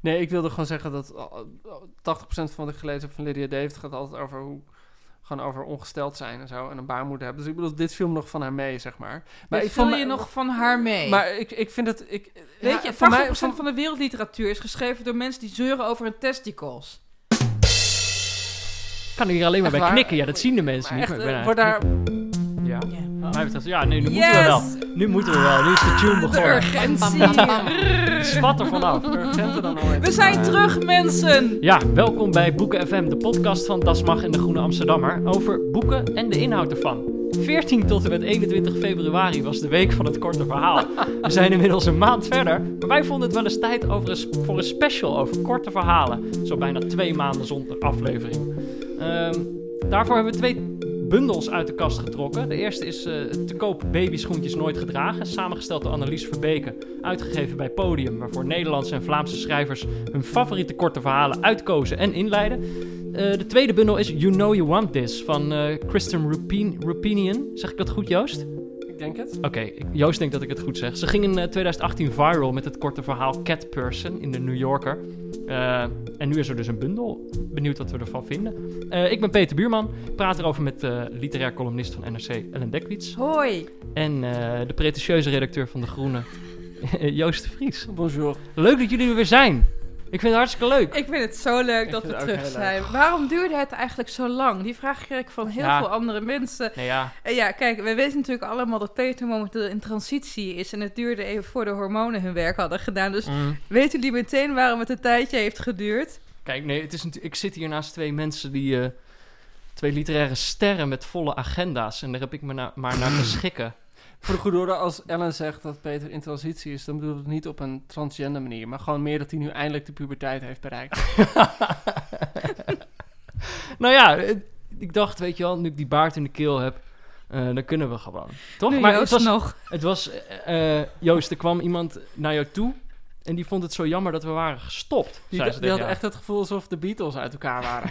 Nee, ik wilde gewoon zeggen dat uh, 80% van wat ik gelezen heb van Lydia David gaat altijd over hoe gewoon over ongesteld zijn en zo en een baarmoeder hebben. Dus ik bedoel, dit film nog van haar mee, zeg maar. Maar ik vond je nog van haar mee. Maar ik, ik vind het. Ik, Weet ja, je, 80% van, mij, van, van de wereldliteratuur is geschreven door mensen die zeuren over hun testicles. Ik kan hier alleen maar bij knikken. Ja, dat zien de mensen niet. Echt, maar daar... Ja. ja. Mij betreft, ja, nee, nu yes. moeten we wel. Nu moeten we wel. Nu is de tune begonnen. urgentie. Spat er vanaf. dan ooit. We zijn terug, mensen. Ja, welkom bij Boeken FM, de podcast van Das Mag en de Groene Amsterdammer over boeken en de inhoud ervan. 14 tot en met 21 februari was de week van het korte verhaal. We zijn inmiddels een maand verder, maar wij vonden het wel eens tijd over een, voor een special over korte verhalen. Zo bijna twee maanden zonder aflevering. Um, daarvoor hebben we twee bundels uit de kast getrokken. De eerste is uh, te koop Babyschoentjes Nooit Gedragen, samengesteld door Annelies Verbeke, uitgegeven bij Podium, waarvoor Nederlandse en Vlaamse schrijvers hun favoriete korte verhalen uitkozen en inleiden. Uh, de tweede bundel is You Know You Want This van uh, Kristen Rupin Rupinian. Zeg ik dat goed, Joost? Ik denk het. Oké, okay, Joost denkt dat ik het goed zeg. Ze ging in 2018 viral met het korte verhaal Cat Person in de New Yorker. Uh, en nu is er dus een bundel. Benieuwd wat we ervan vinden. Uh, ik ben Peter Buurman. Ik praat erover met uh, literair columnist van NRC Ellen Dekwits. Hoi. En de pretentieuze redacteur van De Groene, Joost de Vries. Bonjour. Leuk dat jullie er weer zijn. Ik vind het hartstikke leuk. Ik vind het zo leuk ik dat we terug zijn. Waarom duurde het eigenlijk zo lang? Die vraag kreeg ik van heel ja. veel andere mensen. Nee, ja. En ja, kijk, we weten natuurlijk allemaal dat Peter momenteel in transitie is. En het duurde even voor de hormonen hun werk hadden gedaan. Dus mm. weten jullie meteen waarom het een tijdje heeft geduurd? Kijk, nee, het is ik zit hier naast twee mensen die... Uh, twee literaire sterren met volle agenda's. En daar heb ik me na, maar naar te schikken. Voor de goede orde, als Ellen zegt dat Peter in transitie is, dan bedoel ik het niet op een transgender manier, maar gewoon meer dat hij nu eindelijk de puberteit heeft bereikt. nou ja, ik dacht, weet je wel, nu ik die baard in de keel heb, uh, dan kunnen we gewoon. Toch? Nu maar Joost het was, nog. Het was, uh, Joost, er kwam iemand naar jou toe en die vond het zo jammer dat we waren gestopt. Die, die had echt het gevoel alsof de Beatles uit elkaar waren.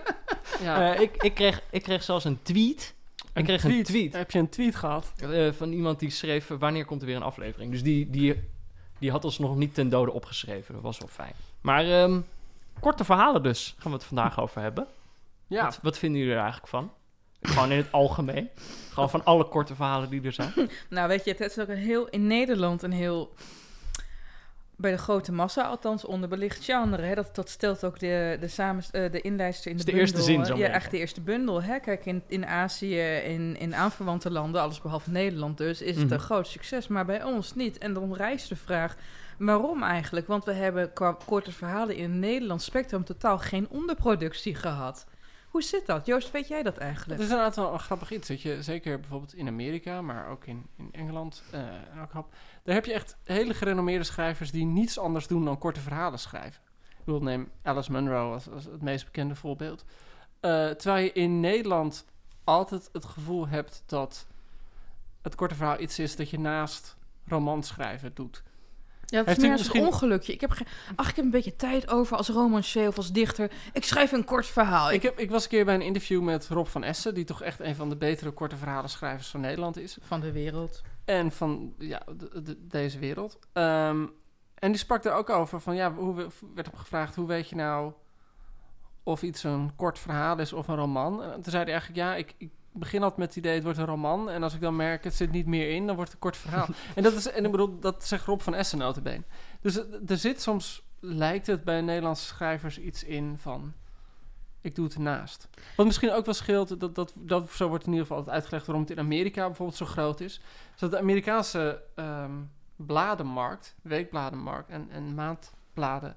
ja. uh, ik, ik, kreeg, ik kreeg zelfs een tweet ik kreeg tweet. een tweet. Heb je een tweet gehad? Uh, van iemand die schreef, wanneer komt er weer een aflevering? Dus die, die, die had ons nog niet ten dode opgeschreven. Dat was wel fijn. Maar um, korte verhalen dus, gaan we het vandaag over hebben. Ja. Wat, wat vinden jullie er eigenlijk van? Gewoon in het algemeen. Gewoon van alle korte verhalen die er zijn. nou, weet je, het is ook een heel in Nederland een heel bij de grote massa, althans onderbelicht genre. Hè? Dat, dat stelt ook de, de, samen, uh, de inlijster in de, de bundel. eerste zin, zo Ja, echt de eerste bundel. Hè? Kijk, in, in Azië, in, in aanverwante landen, alles behalve Nederland dus, is het een mhm. groot succes. Maar bij ons niet. En dan rijst de vraag, waarom eigenlijk? Want we hebben qua korte verhalen in het Nederlands spectrum totaal geen onderproductie gehad. Hoe zit dat? Joost, weet jij dat eigenlijk? Het is inderdaad wel een grappig iets. Dat je zeker bijvoorbeeld in Amerika, maar ook in, in Engeland en ook daar heb je echt hele gerenommeerde schrijvers die niets anders doen dan korte verhalen schrijven. Ik bedoel, neem Alice Munro als, als het meest bekende voorbeeld. Uh, terwijl je in Nederland altijd het gevoel hebt dat het korte verhaal iets is dat je naast romanschrijven doet. Ja, het is meer misschien... een ongelukje. Ik heb, ge... Ach, ik heb een beetje tijd over als romancier of als dichter. Ik schrijf een kort verhaal. Ik, heb, ik was een keer bij een interview met Rob van Essen... die toch echt een van de betere korte verhalenschrijvers van Nederland is. Van de wereld. En van ja, deze wereld. Um, en die sprak er ook over van... ja, hoe werd op gevraagd... hoe weet je nou of iets een kort verhaal is of een roman. En toen zei hij eigenlijk, ja, ik, ik begin altijd met het idee, het wordt een roman. En als ik dan merk, het zit niet meer in, dan wordt het een kort verhaal. en dat is, en ik bedoel, dat zegt Rob van Essen notabene. Dus eh, er zit soms, lijkt het bij Nederlandse schrijvers iets in van... Ik doe het ernaast. Wat misschien ook wel scheelt, dat, dat, dat zo wordt in ieder geval altijd uitgelegd waarom het in Amerika bijvoorbeeld zo groot is. Is dat de Amerikaanse ehm, bladenmarkt, weekbladenmarkt en, en maandbladen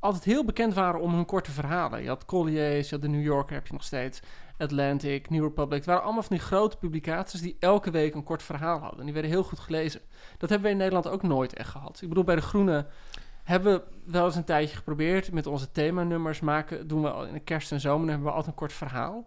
altijd heel bekend waren om hun korte verhalen. Je had Collier's, je had de New Yorker heb je nog steeds, Atlantic, New Republic. Het waren allemaal van die grote publicaties die elke week een kort verhaal hadden. En die werden heel goed gelezen. Dat hebben we in Nederland ook nooit echt gehad. Ik bedoel, bij De Groene hebben we wel eens een tijdje geprobeerd. Met onze themanummers maken, doen we in de kerst en zomer, hebben we altijd een kort verhaal.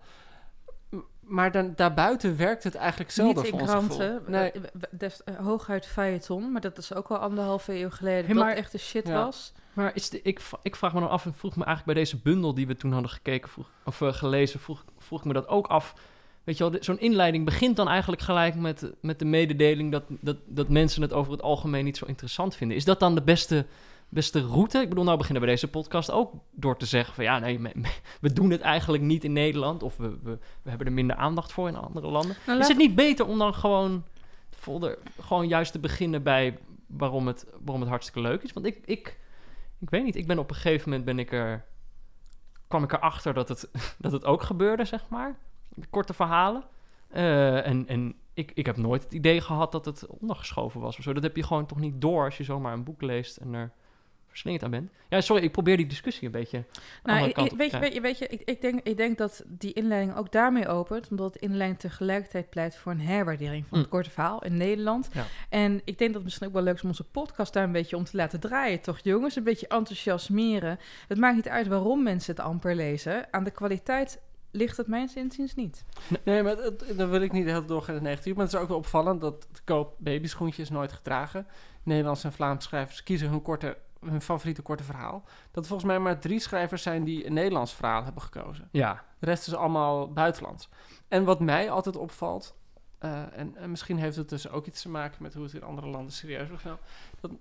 Maar dan, daarbuiten werkt het eigenlijk zelden Niet in voor ons gevoel. kranten, Nee. eh, w- des, eh, hooguit feuilleton, maar dat is ook al anderhalve eeuw geleden. Hey, dat maar- echt de shit Ja. was. Maar is de, ik, ik vraag me dan af, en vroeg me eigenlijk bij deze bundel die we toen hadden gekeken, vroeg, of eh, gelezen, vroeg, vroeg ik me dat ook af. Weet je wel, zo'n inleiding begint dan eigenlijk gelijk met, met de mededeling dat, dat, dat mensen het over het algemeen niet zo interessant vinden. Is dat dan de beste, beste route? Ik bedoel, nou beginnen we deze podcast ook door te zeggen van ja, nee, we doen het eigenlijk niet in Nederland of we, we, we hebben er minder aandacht voor in andere landen. Nou, Is het niet beter om dan gewoon, folder, gewoon juist te beginnen bij waarom het, waarom het hartstikke leuk is? Want ik, ik, ik weet niet, ik ben op een gegeven moment ben ik er, kwam ik erachter dat het, dat het ook gebeurde, zeg maar. Korte verhalen. Eh, en en ik, ik heb nooit het idee gehad dat het ondergeschoven was of zo. Dat heb je gewoon toch niet door als je zomaar een boek leest en er verslingerd aan bent. Ja, sorry, ik probeer die discussie een beetje Nou, ik- weet, je, weet je, weet je ik, ik, denk, ik denk dat die inleiding ook daarmee opent, omdat de inleiding tegelijkertijd pleit voor een herwaardering van het Mm. korte verhaal in Nederland. Ja. En ik denk dat het misschien ook wel leuk is om onze podcast daar een beetje om te laten draaien, toch jongens? Een beetje enthousiasmeren. Het maakt niet uit waarom mensen het amper lezen. Aan de kwaliteit ligt het mijns inziens niet. Nee, maar dan wil ik niet heel doorgaan in het negatief. Maar het is ook wel opvallend dat koop babyschoentjes nooit gedragen. Nederlandse en Vlaamse schrijvers kiezen hun, korte, hun favoriete korte verhaal. Dat er volgens mij maar drie schrijvers zijn die een Nederlands verhaal hebben gekozen. Ja, De rest is allemaal buitenlands. En wat mij altijd opvalt, eh, en, en misschien heeft het dus ook iets te maken met hoe het in andere landen serieus wordt genomen. Dat,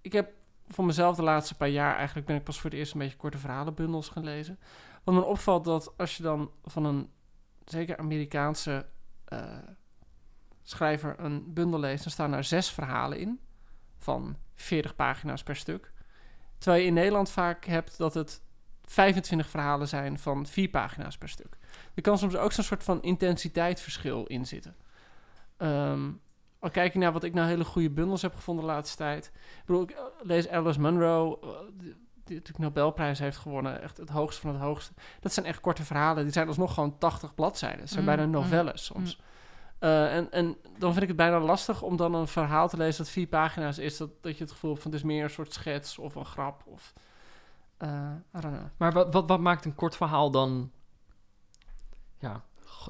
ik heb voor mezelf de laatste paar jaar, eigenlijk ben ik pas voor het eerst een beetje korte verhalenbundels gaan lezen. Wat me opvalt dat als je dan van een zeker Amerikaanse eh, schrijver een bundel leest, dan staan er zes verhalen in van 40 pagina's per stuk. Terwijl je in Nederland vaak hebt dat het 25 verhalen zijn van vier pagina's per stuk. Er kan soms ook zo'n soort van intensiteitsverschil in zitten. Ehm, al kijk je naar wat ik nou hele goede bundels heb gevonden de laatste tijd. Ik bedoel, ik eh, lees Alice Munro, eh, die, die natuurlijk Nobelprijs heeft gewonnen. Echt het hoogste van het hoogste. Dat zijn echt korte verhalen. Die zijn alsnog gewoon 80 bladzijden. Het zijn Mm, bijna mm, novelles soms. Eh, en, en dan vind ik het bijna lastig om dan een verhaal te lezen dat vier pagina's is. Dat, dat je het gevoel hebt van het is meer een soort schets of een grap. Of, eh. Maar wat, wat, wat maakt een kort verhaal dan... Ja,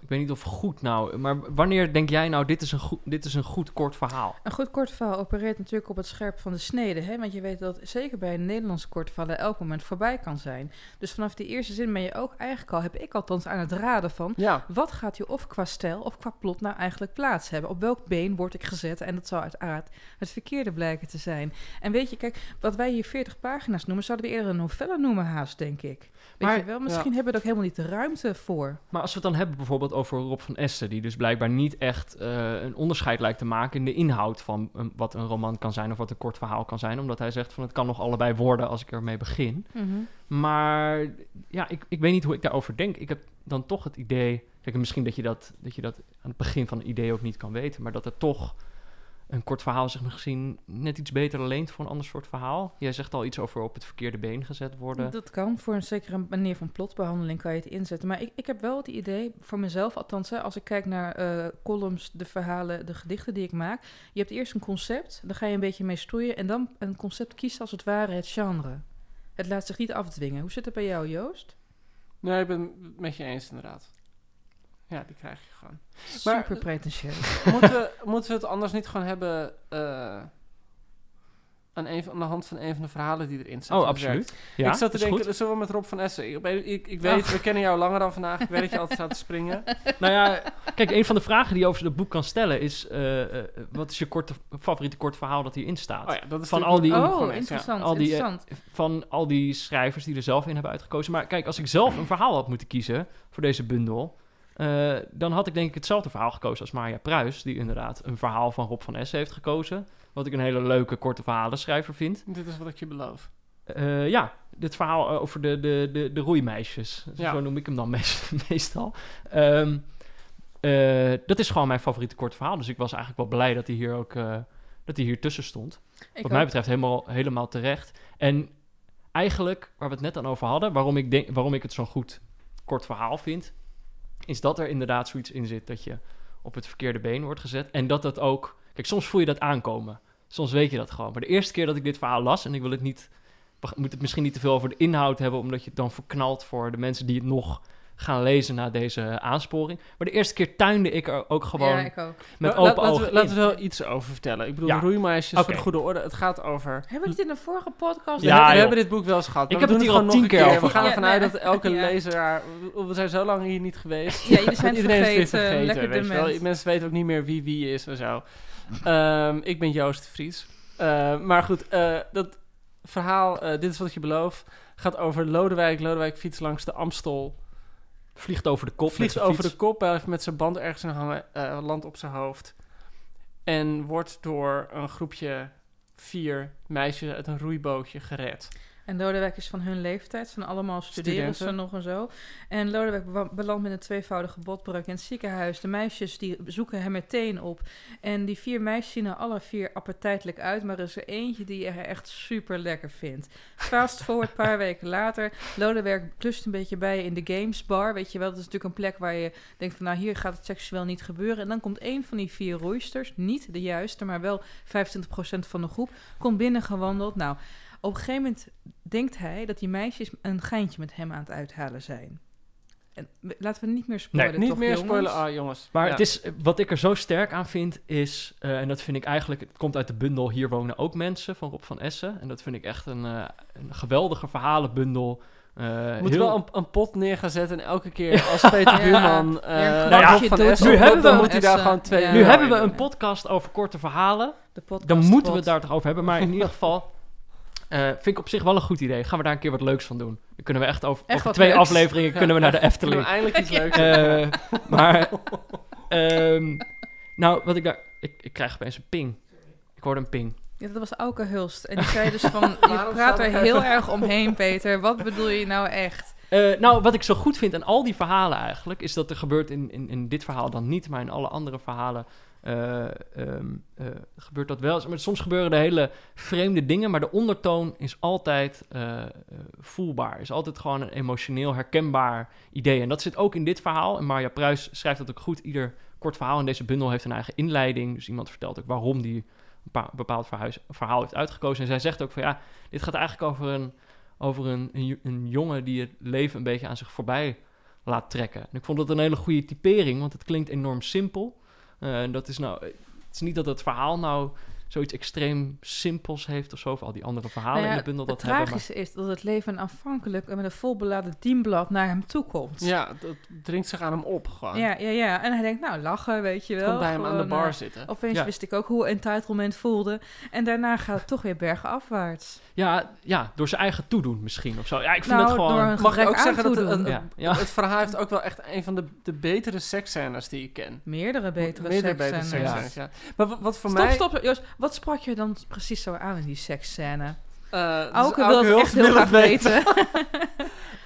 ik weet niet of goed nou... Maar wanneer denk jij nou, dit is een goed, dit is een goed kort verhaal? Een goed kort verhaal opereert natuurlijk op het scherp van de snede. Hè? Want je weet dat zeker bij een Nederlandse kort verhaal elk moment voorbij kan zijn. Dus vanaf die eerste zin ben je ook eigenlijk al, heb ik althans aan het raden van... Ja, Wat gaat je of qua stijl of qua plot nou eigenlijk plaats hebben? Op welk been word ik gezet? En dat zou uiteraard het verkeerde blijken te zijn. En weet je, kijk, wat wij hier 40 pagina's noemen, zouden we eerder een novelle noemen haast, denk ik. Weet Maar- je wel, misschien hebben we er ook helemaal niet de ruimte voor. Maar als we het dan hebben bijvoorbeeld over Rob van Essen... die dus blijkbaar niet echt eh, een onderscheid lijkt te maken... in de inhoud van een- wat een roman kan zijn... of wat een kort verhaal kan zijn. Omdat hij zegt van het kan nog allebei worden als ik ermee begin. Maar ja, ik, ik weet niet hoe ik daarover denk. Ik heb dan toch het idee... Kijk, en misschien dat je dat, dat je dat aan het begin van een idee ook niet kan weten... maar dat er toch een kort verhaal zich misschien net iets beter leent voor een ander soort verhaal. Jij zegt al iets over op het verkeerde been gezet worden. Dat kan. Voor een zekere manier van plotbehandeling kan je het inzetten. Maar ik, ik heb wel het idee, voor mezelf althans, hè, als ik kijk naar eh, columns, de verhalen, de gedichten die ik maak. Je hebt eerst een concept, daar ga je een beetje mee stoeien. En dan een concept kiest als het ware het genre. Het laat zich niet afdwingen. Hoe zit het bij jou, Joost? nee, ik ben het met je eens inderdaad. Ja, die krijg je gewoon. Maar- Super pretentieus. moeten, we, moeten we het anders niet gewoon hebben... eh, aan, een, van- aan de hand van een van de verhalen die erin staan. Oh, absoluut. Ja, ik zat te denken, goed. zullen we met Rob van Essen? Ik, ik, ik weet, we kennen jou langer dan vandaag. Ik weet dat je altijd staat te springen. Nou ja, kijk, een van de vragen die je over het boek kan stellen is... eh, eh, wat is je korte, favoriete kort verhaal dat hierin staat? Oh ja, dat is Van al die- Oh, ja. interessant, Al die, eh, interessant. Van al die schrijvers die er zelf in hebben uitgekozen. Maar kijk, als ik zelf een verhaal had moeten kiezen voor deze bundel... eh, dan had ik denk ik hetzelfde verhaal gekozen als Marja Pruis... die inderdaad een verhaal van Rob van Essen heeft gekozen... Wat ik een hele leuke korte verhalenschrijver vind. Dit is wat ik je beloof. Eh, ja, dit verhaal eh, over de, de, de, de roeimeisjes. Ja. Zo noem ik hem dan meest- meestal. Ehm, eh, dat is gewoon mijn favoriete kort verhaal. Dus ik was eigenlijk wel blij dat hij hier ook dat hij hier tussen stond. Ik Wat mij betreft helemaal, helemaal terecht. En eigenlijk, waar we het net aan over hadden, waarom ik, denk, waarom ik het zo'n goed kort verhaal vind, is dat er inderdaad zoiets in zit dat je op het verkeerde been wordt gezet. En dat dat ook. Kijk, soms voel je dat aankomen. Soms weet je dat gewoon. Maar de eerste keer dat ik dit verhaal las, en ik wil het niet. We moeten het misschien niet te veel over de inhoud hebben, omdat je het dan verknalt voor de mensen die het nog gaan lezen na deze aansporing. Maar de eerste keer tuinde ik er ook gewoon Ja, ik ook. met Maar open laat- ogen laten, we, laten we er wel iets over vertellen. Ik bedoel, Ja. de roeimeisjes, Oké. voor de goede orde. Het gaat over... Hebben we het in de vorige podcast? We, Ja, hebben- we joh. hebben dit boek wel eens gehad. Ik heb we het hier al tien nog een keer over We gaan ervan uit dat elke ja. lezer... We, zijn zo lang hier niet geweest. Ja, jullie zijn iedereen is vergeten. weer vergeten. Lekker weet je wel. dement. Mensen weten ook niet meer wie wie is en zo. Ehm, ik ben Joost de Vries. Eh, maar goed, eh, dat verhaal, eh, dit is wat ik je beloof, gaat over Lodewijk. Lodewijk fietst langs de Amstel. Vliegt over de kop. vliegt over fiets. de kop, hij heeft met zijn band ergens eh landt op zijn hoofd. En wordt door een groepje vier meisjes uit een roeibootje gered. En Lodewijk is van hun leeftijd. Zijn allemaal studeren ze nog en zo. En Lodewijk belandt met een tweevoudige botbreuk in het ziekenhuis. De meisjes die zoeken hem meteen op. En die vier meisjes zien er alle vier appetijtelijk uit. Maar er is er eentje die hij echt super lekker vindt. Fast forward, een paar weken later. Lodewijk plust een beetje bij in de Games Bar. Weet je wel, dat is natuurlijk een plek waar je denkt van... nou, hier gaat het seksueel niet gebeuren. En dan komt een van die vier roeisters, niet de juiste... maar wel 25% van de groep, komt binnengewandeld. Nou, op een gegeven moment denkt hij dat die meisjes een geintje met hem aan het uithalen zijn. En we- laten we niet meer spoilen, Niet toch, meer jongens? spoilen, ah jongens. Maar Ja. het is, wat ik er zo sterk aan vind, is, eh, en dat vind ik eigenlijk, het komt uit de bundel Hier wonen ook mensen van Rob van Essen. En dat vind ik echt een, eh, een geweldige verhalenbundel. Eh, Moet heel- wel een, een pot neer gaan zetten en elke keer als Peter Ja. Buurman eh nou ja, van doet, Essen nu hebben dan we moet hij daar Essen, gewoon twee ja. nu uur hebben we in een podcast over korte verhalen. De podcast Dan moeten we het daar toch over hebben. Maar in ieder geval eh, vind ik op zich wel een goed idee. Gaan we daar een keer wat leuks van doen. Dan kunnen we echt over, Echt over wat twee leuks. afleveringen kunnen we naar de Kunnen Efteling. we eindelijk iets leuks Eh, maar, ehm, nou, wat ik daar... Ik, ik krijg opeens een ping. Ik hoorde een ping. Ja, dat was Auke Hulst. En die zei dus van, je praat er heel erg omheen, Peter. Wat bedoel je nou echt? Eh, nou, wat ik zo goed vind aan al die verhalen eigenlijk... is dat er gebeurt in, in, in dit verhaal dan niet... maar in alle andere verhalen eh, ehm, eh, gebeurt dat wel. Maar soms gebeuren er hele vreemde dingen... maar de ondertoon is altijd eh, voelbaar. Is altijd gewoon een emotioneel herkenbaar idee. En dat zit ook in dit verhaal. En Marja Pruis schrijft dat ook goed. Ieder kort verhaal in deze bundel heeft een eigen inleiding. Dus iemand vertelt ook waarom die een bepa- bepaald verhaal heeft uitgekozen. En zij zegt ook van ja, dit gaat eigenlijk over een, over een, een jongen die het leven een beetje aan zich voorbij laat trekken. En ik vond dat een hele goede typering, want het klinkt enorm simpel. Eh, en dat is nou, het is niet dat het verhaal nou zoiets extreem simpels heeft of zo, of al die andere verhalen Nou ja, in de bundel dat het hebben. tragische is dat het leven aanvankelijk met een volbeladen dienblad naar hem toe komt. Ja, dat dringt zich aan hem op gewoon. ja, ja, ja. En hij denkt, nou, lachen, weet je Het wel. komt bij hem aan de bar eh, zitten. Opeens Ja. wist ik ook hoe entitlement voelde. En daarna gaat het toch weer bergenafwaarts. Ja, ja, door zijn eigen toedoen misschien of zo. Ja, ik vind Nou, het gewoon... door een Mag ik ook zeggen dat het, toedoen. het, ja, ja. het verhaal heeft ook wel echt een van de, de betere seksscènes die ik ken. Meerdere betere Meerdere betere seksscènes. seksscènes, ja. Maar wat, wat voor Stop, mij... stop, Joost. Wat sprak je dan precies zo aan in die seksscène? eh, dus Auke wil het echt heel graag het weten.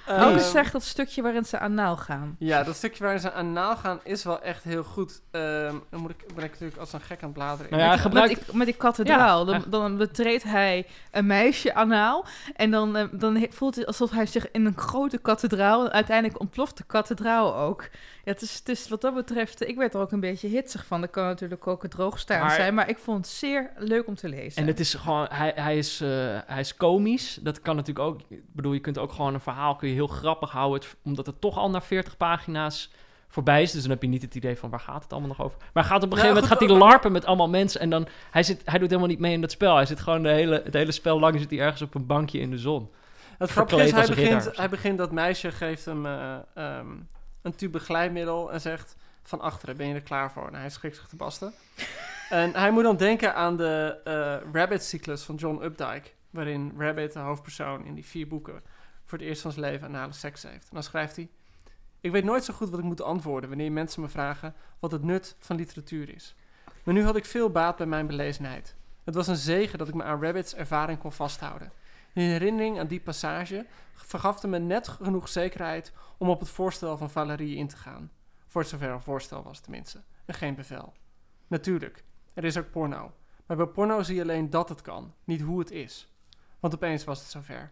Eh, Auke zegt dat stukje waarin ze anaal gaan. Ja, dat stukje waarin ze aan naal gaan is wel echt heel goed. Ehm, dan moet ik, ben ik natuurlijk als een gek aan het bladeren. Nou ja, met, gebruik- met, die, met die kathedraal. Ja, dan, dan betreedt hij een meisje anaal. En dan, eh, dan voelt het alsof hij zich in een grote kathedraal... en uiteindelijk ontploft de kathedraal ook. Ja, het is, het is wat dat betreft... Ik werd er ook een beetje hitsig van. Dat kan natuurlijk ook het droogstaan Maar- zijn. Maar ik vond het zeer leuk om te lezen. En het is gewoon, hij, hij, is, eh, hij is komisch. Dat kan natuurlijk ook. Ik bedoel, je kunt ook gewoon een verhaal kun je heel grappig houden, het- omdat het toch al na 40 pagina's voorbij is. Dus dan heb je niet het idee van waar gaat het allemaal nog over. Maar hij gaat op een gegeven moment gaat hij maar- larpen met allemaal mensen. En dan hij, zit, hij doet helemaal niet mee in dat spel. Hij zit gewoon de hele, het hele spel lang zit hij ergens op een bankje in de zon. Het grappige is, hij begint, hij begint, dat meisje geeft hem eh, ehm, een tube glijmiddel en zegt van achteren, ben je er klaar voor? En hij schrikt zich te basten. en hij moet dan denken aan de eh, Rabbit-cyclus van John Updike, waarin Rabbit, de hoofdpersoon in die vier boeken, voor het eerst van zijn leven anale seks heeft. En dan schrijft hij, ik weet nooit zo goed wat ik moet antwoorden wanneer mensen me vragen wat het nut van literatuur is. Maar nu had ik veel baat bij mijn belezenheid. Het was een zegen dat ik me aan Rabbits ervaring kon vasthouden. In herinnering aan die passage vergaf het me net genoeg zekerheid om op het voorstel van Valerie in te gaan. Voor zover een voorstel was tenminste, en geen bevel. Natuurlijk, er is ook porno. Maar bij porno zie je alleen dat het kan, niet hoe het is. Want opeens was het zover.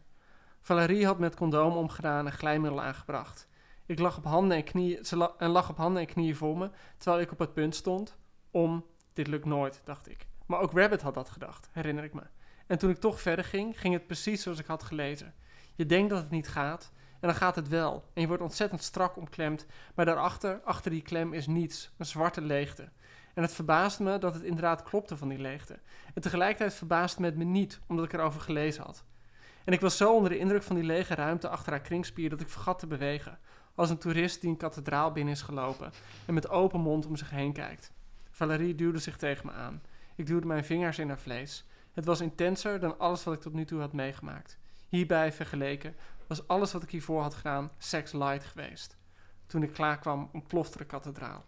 Valerie had met condoom omgedaan en glijmiddel aangebracht. Ik lag op handen en knieën, ze en lag op handen en knieën voor me, terwijl ik op het punt stond om... Dit lukt nooit, dacht ik. Maar ook Rabbit had dat gedacht, herinner ik me. En toen ik toch verder ging, ging het precies zoals ik had gelezen. Je denkt dat het niet gaat, en dan gaat het wel. En je wordt ontzettend strak omklemd, maar daarachter, achter die klem, is niets, een zwarte leegte. En het verbaast me dat het inderdaad klopte van die leegte. En tegelijkertijd verbaasde me het me niet, omdat ik erover gelezen had. En ik was zo onder de indruk van die lege ruimte achter haar kringspier dat ik vergat te bewegen. Als een toerist die een kathedraal binnen is gelopen en met open mond om zich heen kijkt. Valerie duwde zich tegen me aan. Ik duwde mijn vingers in haar vlees. Het was intenser dan alles wat ik tot nu toe had meegemaakt. Hierbij vergeleken was alles wat ik hiervoor had gedaan sex light geweest. Toen ik klaar kwam, ontplofte de kathedraal.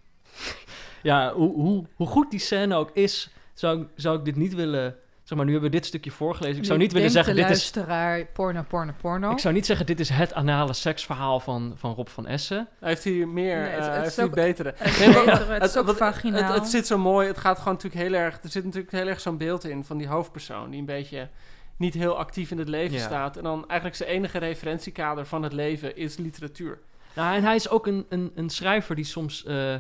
Ja, hoe, hoe, hoe goed die scène ook is, zou, zou ik dit niet willen... Zeg maar, nu hebben we dit stukje voorgelezen. Ik zou niet willen zeggen, de dit is... luisteraar porno, porno, porno. Ik zou niet zeggen, dit is het anale seksverhaal van, van Rob van Essen. Hij heeft hier meer, Nee, het- eh, het is heeft hier ook- betere. Het is Nee, het is ook wat- vaginaal. Het, het zit zo mooi. Het gaat gewoon natuurlijk heel erg. Er zit natuurlijk heel erg zo'n beeld in van die hoofdpersoon die een beetje niet heel actief in het leven Ja. staat. En dan eigenlijk zijn enige referentiekader van het leven is literatuur. Nou, en hij is ook een, een, een schrijver die soms eh,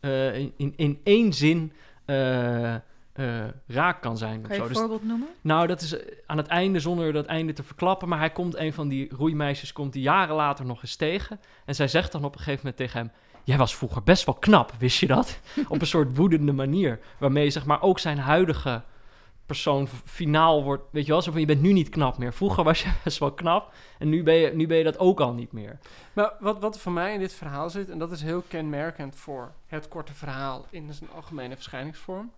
eh, in, in, in één zin eh, eh, raak kan zijn. of Kan je een Dus, voorbeeld noemen? nou, dat is eh, aan het einde, zonder dat einde te verklappen. Maar hij komt, een van die roeimeisjes, komt die jaren later nog eens tegen. En zij zegt dan op een gegeven moment tegen hem... Jij was vroeger best wel knap, wist je dat? op een soort woedende manier. Waarmee, zeg maar, ook zijn huidige persoon finaal wordt... Weet je wel, zo van, je bent nu niet knap meer. Vroeger was je best wel knap. En nu ben je, nu ben je dat ook al niet meer. Maar wat, wat er voor mij in dit verhaal zit, en dat is heel kenmerkend voor het korte verhaal in zijn algemene verschijningsvorm,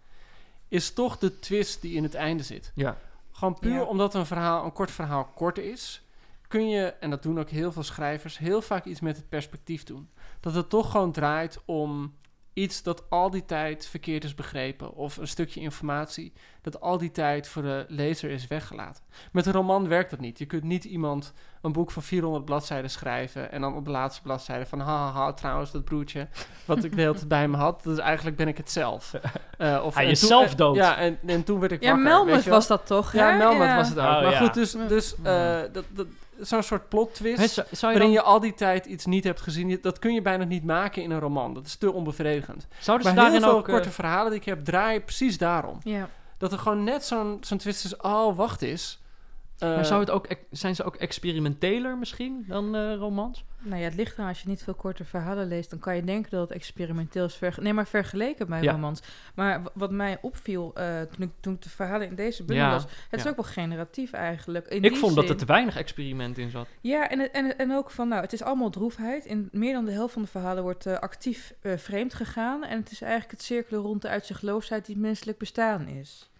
is toch de twist die in het einde zit. Ja. Gewoon puur Ja. omdat een, verhaal, een kort verhaal kort is, kun je, en dat doen ook heel veel schrijvers, heel vaak iets met het perspectief doen. Dat het toch gewoon draait om iets dat al die tijd verkeerd is begrepen. Of een stukje informatie dat al die tijd voor de lezer is weggelaten. Met een roman werkt dat niet. Je kunt niet iemand een boek van 400 bladzijden schrijven en dan op de laatste bladzijde van haha, trouwens, dat broertje wat ik de hele tijd bij me had, dus eigenlijk ben ik het zelf. Eh, of, Hij is toen- zelf dood. Ja, en, en toen werd ik Ja, wakker. Melmoth was dat toch? Ja, hè? Melmoth Ja. was het ook. Oh, maar ja. goed, dus, dus eh, dat, dat, zo'n soort plot twist... Hè, zou, zou je waarin dan, je al die tijd iets niet hebt gezien. Dat kun je bijna niet maken in een roman. Dat is te onbevredigend. zouden ze maar heel veel ook... eh, korte verhalen die ik heb draaien precies daarom. Ja. Dat er gewoon net zo'n zo'n twist is. Oh, wacht eens. Eh, maar zou het ook, ex- zijn ze ook experimenteler misschien dan eh, romans? Nou ja, het ligt eraan. Als je niet veel korte verhalen leest, dan kan je denken dat het experimenteel is. Verge- nee, maar vergeleken bij Ja. romans. Maar wat mij opviel eh, toen, ik, toen ik de verhalen in deze bundel Ja, las, het is ook wel generatief eigenlijk. In Ik die vond dat er te weinig experiment in zat. Ja, en, en, en ook van, nou, het is allemaal droefheid. In meer dan de helft van de verhalen wordt eh, actief eh, vreemd gegaan. En het is eigenlijk het cirkelen rond de uitzichtloosheid die menselijk bestaan is.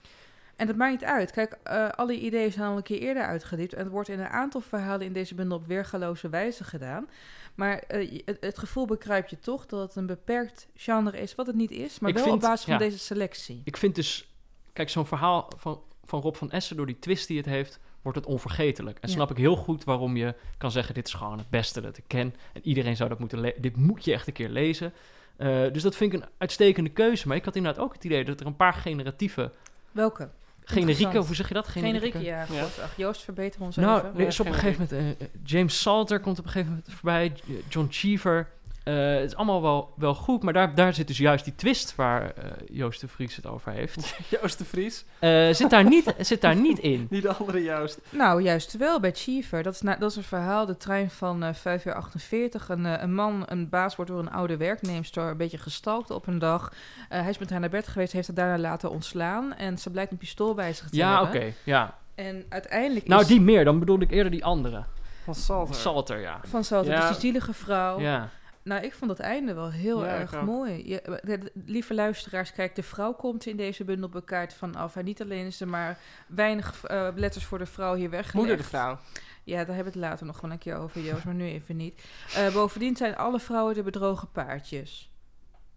En dat maakt niet uit. Kijk, eh, alle ideeën zijn al een keer eerder uitgediept. En het wordt in een aantal verhalen in deze bundel op weergaloze wijze gedaan. Maar eh, het, het gevoel bekruipt je toch dat het een beperkt genre is, wat het niet is. Maar Ik wel vind- op basis van ja. deze selectie. Ik vind dus... Kijk, zo'n verhaal van, van Rob van Essen, door die twist die het heeft, wordt het onvergetelijk. En Ja. snap ik heel goed waarom je kan zeggen, dit is gewoon het beste dat ik ken. En iedereen zou dat moeten lezen. Dit moet je echt een keer lezen. Eh, dus dat vind ik een uitstekende keuze. Maar ik had inderdaad ook het idee dat er een paar generatieve... Welke? Generieke, hoe zeg je dat? Generieke, ja. Ja. God, ach, Joost, verbeter ons Nou, even. er is op een gegeven moment... eh, James Salter komt op een gegeven moment voorbij. John Cheever. Eh, het is allemaal wel, wel goed, maar daar, daar zit dus juist die twist waar eh, Joost de Vries het over heeft. Joost de Vries. Eh, zit, daar niet, zit daar niet in. Niet de andere Joost. Nou, juist wel bij Cheever. Dat is, na- dat is een verhaal, de trein van eh 5 uur 48. Een, eh, een man, een baas, wordt door een oude werknemster een beetje gestalkt op een dag. Eh, hij is met haar naar bed geweest, heeft haar daarna laten ontslaan. En ze blijkt een pistool bij zich te Ja, oké. hebben. ja. En uiteindelijk Nou, is die meer. Dan bedoelde ik eerder die andere. Van Salter. Salter, ja. van Salter, Ja. dus die zielige vrouw. Ja. Nou, ik vond het einde wel heel Ja, erg mooi. Je, de- de- lieve luisteraars, kijk, de vrouw komt in deze bundel bekaart vanaf. En niet alleen is er maar weinig eh, letters voor de vrouw hier weggelegd. Moeder de vrouw. Ja, daar hebben we het later nog wel een keer over, Joost, maar nu even niet. Eh, bovendien zijn alle vrouwen de bedrogen paardjes.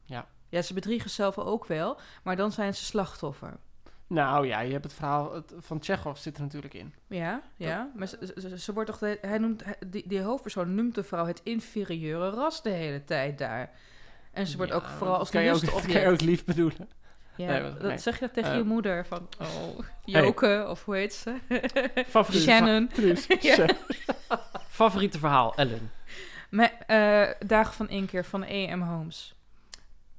Ja. Ja, ze bedriegen zelf ook wel, maar dan zijn ze slachtoffer. Nou ja, je hebt het verhaal het, van Tsjechov zit er natuurlijk in. Ja, ja. Maar ze, ze, ze wordt toch de, hij noemt, die, die hoofdpersoon noemt de vrouw het inferieure ras de hele tijd daar. En ze wordt Ja, ook vooral als kan je ook, dat kan je ook lustobject. lief bedoelen. Ja, Nee, dat nee. zeg je dat tegen Eh, je moeder van, oh, Joke, of hoe heet ze? Favoriete, Shannon. Truus. Ja. favoriete verhaal, Ellen. Eh, Dagen van Inkeer van E.M. Holmes.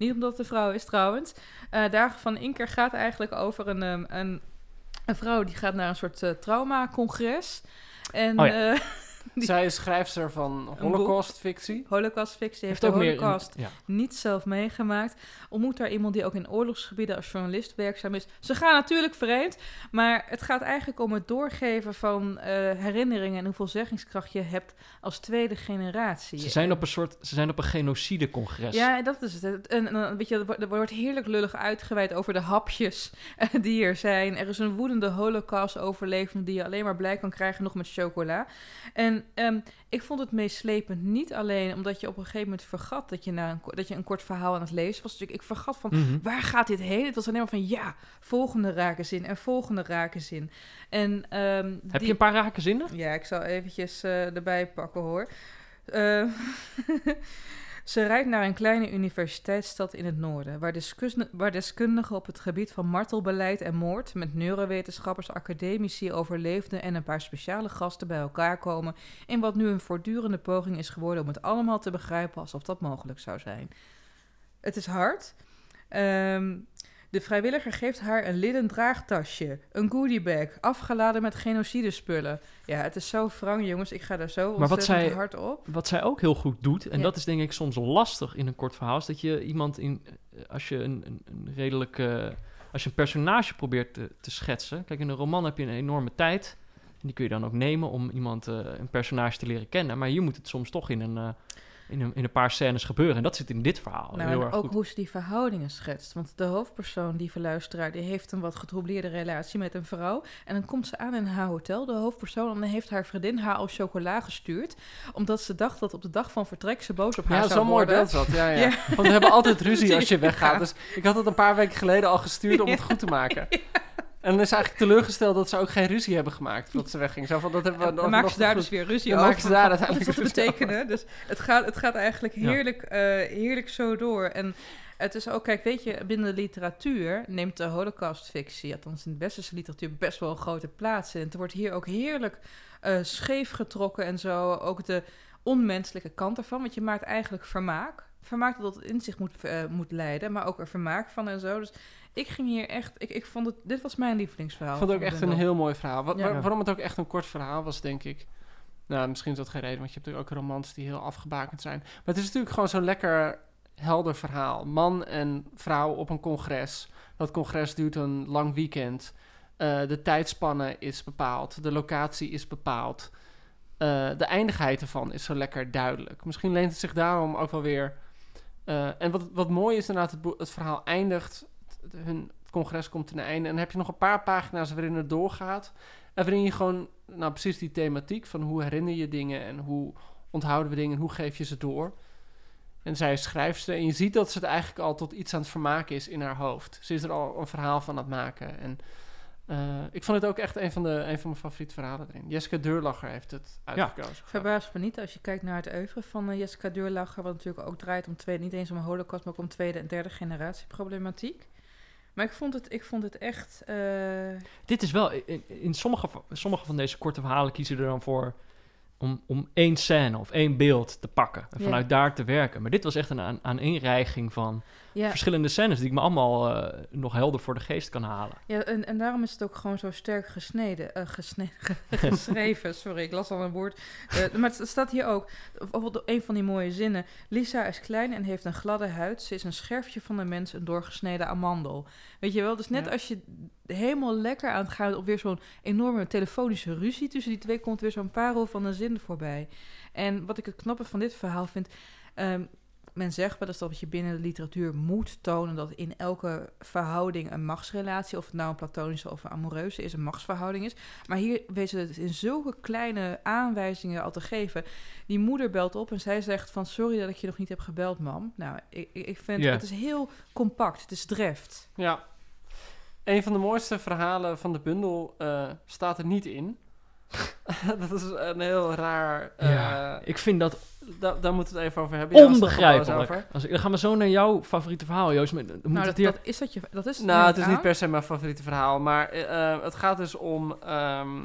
Niet omdat het een vrouw is trouwens. Eh, Dagen van Inkeer gaat eigenlijk over een, ehm, een, een vrouw die gaat naar een soort eh, trauma-congres. En Oh ja. eh, Die- Zij is schrijfster van Holocaust-fictie. Holocaust-fictie heeft, Heeft de. Holocaust Ja. niet zelf meegemaakt. Ontmoet daar iemand die ook in oorlogsgebieden als journalist werkzaam is. Ze gaan natuurlijk vreemd, maar het gaat eigenlijk om het doorgeven van eh, herinneringen en hoeveel zeggingskracht je hebt als tweede generatie. Ze zijn op een soort... Ze zijn op een genocide-congres. Ja, dat is het. En, en dan, weet je, er wordt- er heerlijk lullig uitgeweid over de hapjes eh, die er zijn. Er is een woedende holocaust-overlevende die je alleen maar blij kan krijgen nog met chocola. En ehm, ik vond het meeslepend niet alleen omdat je op een gegeven moment vergat dat je, na een, dat je een kort verhaal aan het lezen was. Dus ik, ik vergat van, Mhm. waar gaat dit heen? Het was alleen maar van, ja, volgende raken zin en volgende raken zin. En, ehm, Heb die- je een paar rake zinnen? ja, ik zal eventjes eh, erbij pakken hoor. Eh, Ze rijdt naar een kleine universiteitsstad in het noorden, waar, deskundigen op het gebied van martelbeleid en moord met neurowetenschappers, academici, overleefden en een paar speciale gasten bij elkaar komen in wat nu een voortdurende poging is geworden om het allemaal te begrijpen alsof dat mogelijk zou zijn. Het is hard. Ehm, de vrijwilliger geeft haar een linnen draagtasje, een goodiebag, afgeladen met genocidespullen. Ja, het is zo wrang, jongens. Ik ga daar zo wat ontzettend zij- hard op. Wat zij ook heel goed doet, en Ja. dat is denk ik soms lastig in een kort verhaal, is dat je iemand in, eh, als je een, een, een redelijk, eh, als je een personage probeert te, te schetsen. Kijk, in een roman heb je een enorme tijd, en die kun je dan ook nemen om iemand, eh, een personage te leren kennen. Maar hier moet het soms toch in een, eh, in een, in een paar scènes gebeuren. En dat zit in dit verhaal Nou, heel en erg ook goed. hoe ze die verhoudingen schetst. Want de hoofdpersoon, die verluisteraar, die heeft een wat getroubleerde relatie met een vrouw. En dan komt ze aan in haar hotel, de hoofdpersoon, en dan heeft haar vriendin haar al chocola gestuurd. Omdat ze dacht dat op de dag van vertrek ze boos op haar Ja, zou zo'n mooi worden. beeld zat. Ja, ja. Ja. Want we hebben altijd ruzie als je weggaat. Dus ik had het een paar weken geleden al gestuurd om het goed te maken. En dan is eigenlijk teleurgesteld dat ze ook geen ruzie hebben gemaakt voordat ze wegging. Zo van, dat hebben we dan maken ze daar dus weer ruzie over. maken ze daar Wat dat ruzie betekenen? Dus het gaat, het gaat eigenlijk Ja. heerlijk, eh, heerlijk zo door. En het is ook, kijk, weet je, binnen de literatuur neemt de holocaustfictie, althans in de westerse literatuur, best wel een grote plaats in. Het wordt hier ook heerlijk eh, scheef getrokken en zo. Ook de onmenselijke kant ervan, want je maakt eigenlijk vermaak. Vermaak dat het in zich moet, eh, moet leiden, maar ook er vermaak van en zo. Dus ik ging hier echt, ik, ik vond het, dit was mijn lievelingsverhaal. Ik vond het ook echt een heel mooi verhaal. Wa- Ja. waar- waarom het ook echt een kort verhaal was, denk ik. Nou, misschien is dat geen reden, want je hebt ook romans die heel afgebakend zijn. Maar het is natuurlijk gewoon zo'n lekker helder verhaal. Man en vrouw op een congres. Dat congres duurt een lang weekend. Eh, de tijdspanne is bepaald. De locatie is bepaald. Eh, de eindigheid ervan is zo lekker duidelijk. Misschien leent het zich daarom ook wel weer... eh, en wat, wat mooi is inderdaad, het, het verhaal eindigt. Het, hun, het congres komt ten einde. En dan heb je nog een paar pagina's waarin het doorgaat. En waarin je gewoon, nou precies die thematiek van hoe herinner je dingen en hoe onthouden we dingen en hoe geef je ze door. En zij is schrijfster en je ziet dat ze het eigenlijk al tot iets aan het vermaken is in haar hoofd. Ze is er al een verhaal van aan het maken. En eh, ik vond het ook echt een van, de, een van mijn favoriete verhalen erin. Jessica Deurlacher heeft het uitgekozen. Verbaast me niet als je kijkt naar het oeuvre van eh, Jessica Deurlacher, wat natuurlijk ook draait om tweede, niet eens om een holocaust, maar ook om tweede en derde generatie problematiek. Maar ik vond het, ik vond het echt. eh, Dit is wel, in, in sommige, sommige van deze korte verhalen kiezen er dan voor om, om één scène of één beeld te pakken en Ja. vanuit daar te werken. Maar dit was echt een aan, aaneenreiging van Ja, verschillende scènes die ik me allemaal eh, nog helder voor de geest kan halen. ja en, en daarom is het ook gewoon zo sterk gesneden, eh, gesneden geschreven. Sorry, ik las al een woord. Eh, maar het staat hier ook, bijvoorbeeld een van die mooie zinnen. Lisa is klein en heeft een gladde huid. Ze is een scherfje van de mens, een doorgesneden amandel. Weet je wel, dus net Ja. als je helemaal lekker aan het gaan op weer zo'n enorme telefonische ruzie tussen die twee, komt weer zo'n parel van een zin voorbij. En wat ik het knappe van dit verhaal vind. ehm, men zegt wel eens dat je binnen de literatuur moet tonen dat in elke verhouding een machtsrelatie, of het nou een platonische of een amoureuze is, een machtsverhouding is. Maar hier weten ze het in zulke kleine aanwijzingen al te geven. Die moeder belt op en zij zegt van sorry dat ik je nog niet heb gebeld, mam. Nou, ik, ik vind het is heel compact, het is dreft. Ja. Een van de mooiste verhalen van de bundel eh, staat er niet in. dat is een heel raar... eh, Ja, Ik vind dat da- daar moeten we het even over hebben. Eens onbegrijpelijk. Als ik, dan gaan we zo naar jouw favoriete verhaal, Joost. Maar, dan moet Nou, het dat, hier... dat is dat je. Dat is Nou, het is niet per se mijn favoriete verhaal, maar eh, eh, het gaat dus om ehm,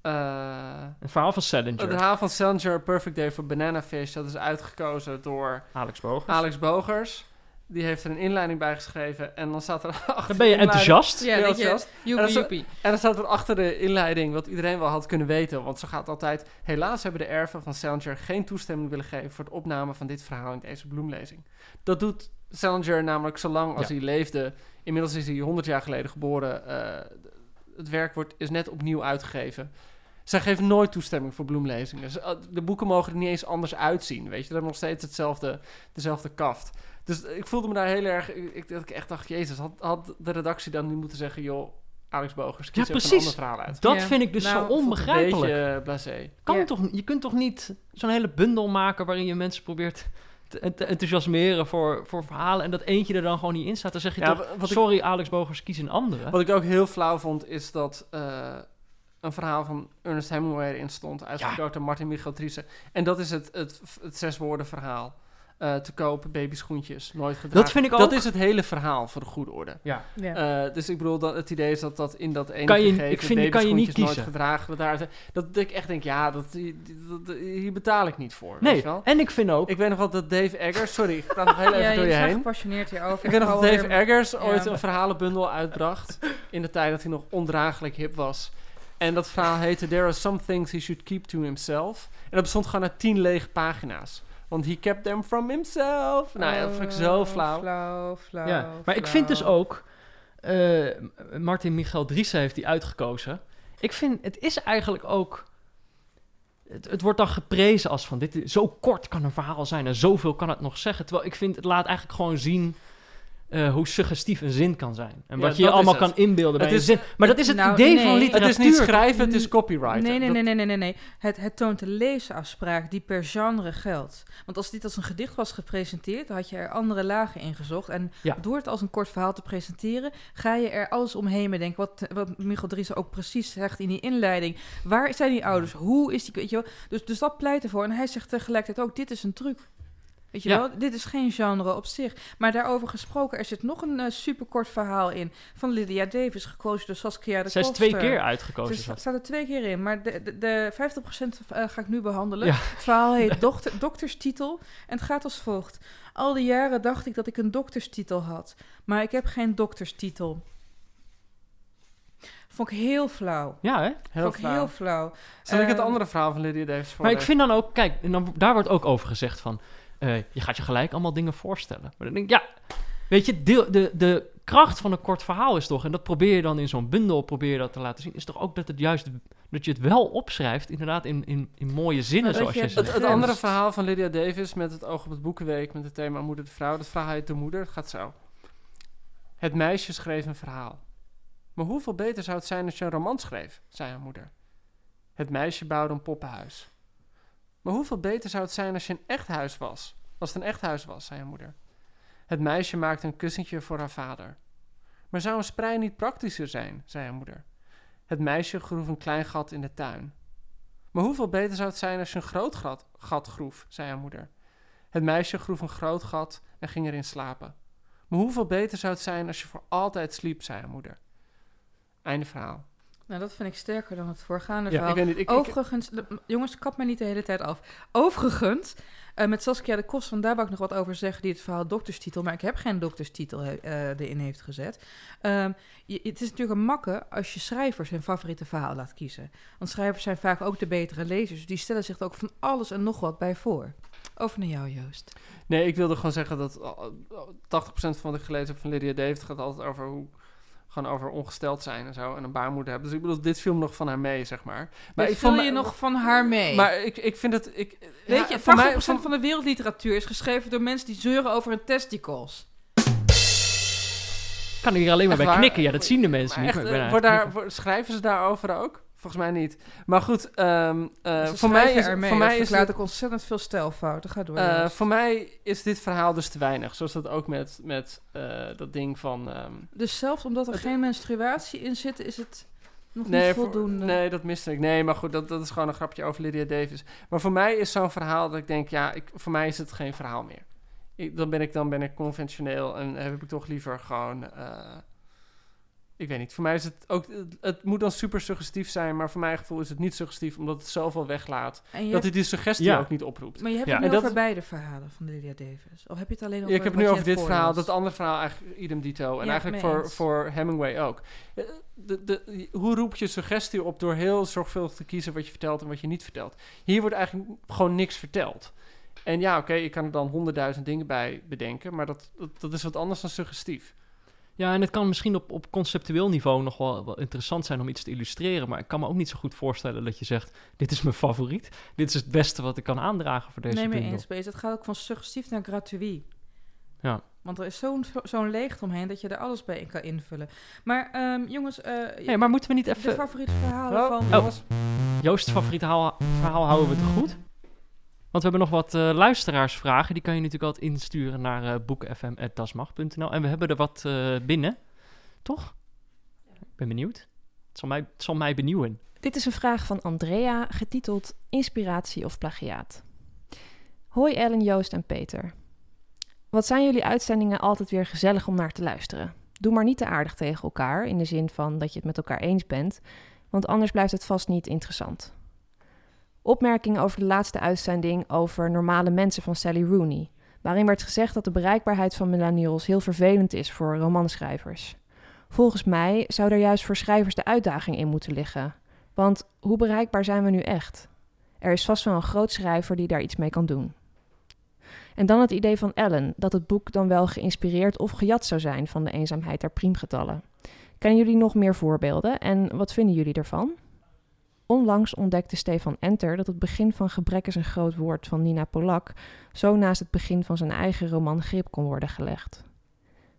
eh, Een verhaal van Salinger, het verhaal van Salinger, Perfect Day for Banana Fish. Dat is uitgekozen door Alex Bogers. Alex Bogers. Die heeft er een inleiding bij geschreven en dan staat er achter Dan ben je de inleiding- enthousiast. Ja, Heel dat je. enthousiast. Dat joepie. En dan staat er achter de inleiding wat iedereen wel had kunnen weten. Want zo gaat altijd. Helaas hebben de erven van Salinger geen toestemming willen geven voor het opname van dit verhaal in deze bloemlezing. Dat doet Salinger namelijk zolang als Ja. hij leefde. Inmiddels is hij 100 jaar geleden geboren. eh, het werk wordt, is net opnieuw uitgegeven. Zij geven nooit toestemming voor bloemlezingen. Ze- uh, De boeken mogen er niet eens anders uitzien. Weet je, ze hebben nog steeds hetzelfde, dezelfde kaft. Dus ik voelde me daar heel erg. Ik, ik- dat ik echt dacht, Jezus, had, had de redactie dan niet moeten zeggen: joh, Alex Bogers, kies Ja, een ander verhaal uit. Dat Ja. vind ik dus Nou, zo een onbegrijpelijk. Een beetje blasé. Kan Ja. toch, je kunt toch niet zo'n hele bundel maken waarin je mensen probeert te, te enthousiasmeren voor, voor verhalen en dat eentje er dan gewoon niet in staat. Dan zeg je Ja, toch, ik- sorry Alex Bogers, kies een andere. Wat ik ook heel flauw vond, is dat eh, een verhaal van Ernest Hemingway erin stond, uitgekozen door Martin Michel En dat is het, het, het zes woorden verhaal. Eh, te kopen, babyschoentjes, nooit gedragen. Dat vind ik ook. Dat is het hele verhaal, voor de goede orde. ja. Ja. Eh, dus ik bedoel, dat het idee is dat dat in dat ene Kan je- gegeven, ik vind, kan je niet babyschoentjes nooit kiezen. gedragen, dat, daar, dat ik echt denk, ja, dat, dat- dat- hier betaal ik niet voor. weet Nee, je wel? en ik vind ook... Ik weet nog wel dat Dave Eggers, sorry, ik ga nog heel even ja, door je je heen. gepassioneerd hierover. Ik weet nog dat Dave Eggers Ja. ooit een verhalenbundel uitbracht. in de tijd dat hij nog ondraaglijk hip was. En dat verhaal heette There are some things he should keep to himself. En dat bestond gewoon uit tien lege pagina's. Want he kept them from himself. Nou ja, dat vind ik zo Oh, flauw. Flauw, flauw. ja. Maar ik vind dus ook... eh, Martin Michael Driessen heeft die uitgekozen. Ik vind, het is eigenlijk ook... Het, het wordt dan geprezen als van, dit, is- zo kort kan een verhaal zijn en zoveel kan het nog zeggen. Terwijl ik vind, het laat eigenlijk gewoon zien eh, hoe suggestief een zin kan zijn. En Ja, wat je je is allemaal kan inbeelden bij Het een is- zin. Maar dat is het Nou, idee nee. van Het is literatuur. Het is niet schrijven, het is copyright. Nee, nee, nee, nee, nee, nee, nee. Het, het toont de leesafspraak die per genre geldt. Want als dit als een gedicht was gepresenteerd, dan had je er andere lagen in gezocht. En Ja. door het als een kort verhaal te presenteren, ga je er alles omheen bedenken. Wat, wat Michel Dries ook precies zegt in die inleiding. Waar zijn die ouders? Hoe is die... Weet je wel? Dus, dus dat pleit ervoor. En hij zegt tegelijkertijd ook, dit is een truc. Weet je Ja. wel, dit is geen genre op zich. Maar daarover gesproken, er zit nog een eh, superkort verhaal in van Lydia Davis, gekozen door Saskia de Zij is twee keer Ze uitgekozen. zelfs. staat er twee keer in, maar de, de, de 50% eh, ga ik nu behandelen. Ja. Het verhaal heet dokterstitel en het gaat als volgt. Al die jaren dacht ik dat ik een dokterstitel had, maar ik heb geen dokterstitel. Vond ik heel flauw. Ja, hè? Heel Vond ik flauw. heel flauw. Zal ik het Ehm, andere verhaal van Lydia Davis voor? Maar ik vind dan ook, kijk, dan, daar wordt ook over gezegd van, eh, je gaat je gelijk allemaal dingen voorstellen. Maar dan denk ik, ja, weet je, deel, de, de kracht van een kort verhaal is toch, en dat probeer je dan in zo'n bundel, probeer je dat te laten zien, is toch ook dat het juist, dat je het wel opschrijft, inderdaad, in, in, in mooie zinnen, zoals je je het- Het, zegt. het Grens. andere verhaal van Lydia Davis met het oog op het boekenweek met het thema moeder de vrouw. Dat verhaal heet De Moeder. Het gaat zo. Het meisje schreef een verhaal. Maar hoeveel beter zou het zijn als je een roman schreef, zei haar moeder. Het meisje bouwde een poppenhuis. Maar hoeveel beter zou het zijn als je een echt huis was, als het een echt huis was, zei haar moeder. Het meisje maakte een kussentje voor haar vader. Maar zou een sprei niet praktischer zijn, zei haar moeder. Het meisje groef een klein gat in de tuin. Maar hoeveel beter zou het zijn als je een groot gat, gat groef, zei haar moeder. Het meisje groef een groot gat en ging erin slapen. Maar hoeveel beter zou het zijn als je voor altijd sliep, zei haar moeder. Einde verhaal. Nou, dat vind ik sterker dan het voorgaande Ja, verhaal. Ik niet, Overigens, jongens, kap mij niet de hele tijd af. Overigens, eh, met Saskia de Kost, van daar wou ik nog wat over zeggen, die het verhaal dokterstitel, maar ik heb geen dokterstitel eh, erin heeft gezet. Ehm, je, het is natuurlijk een makke als je schrijvers hun favoriete verhaal laat kiezen. Want schrijvers zijn vaak ook de betere lezers, die stellen zich er ook van alles en nog wat bij voor. Over naar jou, Joost. nee, ik wilde gewoon zeggen dat uh, uh, 80% van wat ik gelezen heb van Lydia David gaat altijd over hoe gewoon over ongesteld zijn en zo en een baarmoeder hebben. Dus ik bedoel, dit viel me nog van haar mee, zeg maar. Maar Dit ik vul vond je nog van haar mee? Maar ik, ik vind het. Ik, Weet je, 80% voor mij, van de wereldliteratuur is geschreven door mensen die zeuren over hun testicles. Ik kan hier alleen maar Echt bij waar? knikken. Ja, dat zien de mensen Maar niet. echt, maar ik ben eh, daar, schrijven ze daarover ook? Volgens mij niet. Maar goed, ehm, eh, Ze voor mij is, er mee. voor mij is dit- ook ontzettend veel stijlfouten. Ga door. eh, voor mij is dit verhaal dus te weinig. Zoals dat ook met, met eh, dat ding van. ehm, Dus zelfs omdat er Het- geen menstruatie in zit, is het nog nee, niet voor- voldoende. nee, dat miste ik. Nee, maar goed, dat, dat is gewoon een grapje over Lydia Davis. Maar voor mij is zo'n verhaal dat ik denk, ja, ik, voor mij is het geen verhaal meer. Ik, dan, ben ik, dan ben ik conventioneel en heb ik toch liever gewoon. Ik weet niet. Voor mij is het ook. Het, het moet dan super suggestief zijn, maar voor mijn gevoel is het niet suggestief omdat het zoveel weglaat. En je dat hebt, hij die suggestie Ja. ook niet oproept. maar je hebt Ja. het nu over beide verhalen van Lydia Davis. Of heb je het alleen over Ja, ik heb wat nu over dit verhaal, dat andere verhaal eigenlijk idem dito. En Ja, eigenlijk voor, voor Hemingway ook. Eh, De, de, hoe roep je suggestie op door heel zorgvuldig te kiezen wat je vertelt en wat je niet vertelt? Hier wordt eigenlijk gewoon niks verteld. En ja, oké, ik kan er dan honderdduizend dingen bij bedenken, maar dat, dat, dat is wat anders dan suggestief. Ja, en het kan misschien op, op conceptueel niveau nog wel, wel interessant zijn om iets te illustreren. Maar ik kan me ook niet zo goed voorstellen dat je zegt: Dit is mijn favoriet. Dit is het beste wat ik kan aandragen voor deze Nee, mee bundel. eens. Het gaat ook van suggestief naar gratuit. Ja. Want er is zo'n zo'n leegte omheen dat je er alles bij in kan invullen. Maar ehm, jongens, eh, Hey, maar moeten we niet de even. favoriete verhalen Oh, van... jongens. Joost's favoriete verhaal, verhaal houden we te goed? Want we hebben nog wat eh, luisteraarsvragen. Die kan je natuurlijk altijd insturen naar boekenfm.dasmag.nl. En we hebben er wat eh, binnen. Toch? Ik ben benieuwd. Het mij, het zal mij benieuwen. Dit is een vraag van Andrea, getiteld Inspiratie of plagiaat. Hoi Ellen, Joost en Peter. Wat zijn jullie uitzendingen altijd weer gezellig om naar te luisteren? Doe maar niet te aardig tegen elkaar, in de zin van dat je het met elkaar eens bent, want anders blijft het vast niet interessant. Opmerkingen over de laatste uitzending over normale mensen van Sally Rooney, waarin werd gezegd dat de bereikbaarheid van millennials heel vervelend is voor romanschrijvers. Volgens mij zou er juist voor schrijvers de uitdaging in moeten liggen. Want hoe bereikbaar zijn we nu echt? Er is vast wel een groot schrijver die daar iets mee kan doen. En dan het idee van Ellen dat het boek dan wel geïnspireerd of gejat zou zijn van de eenzaamheid der priemgetallen. Kennen jullie nog meer voorbeelden en wat vinden jullie ervan? Onlangs ontdekte Stefan Enter dat het begin van Gebrek is een groot woord van Nina Polak zo naast het begin van zijn eigen roman Grip kon worden gelegd.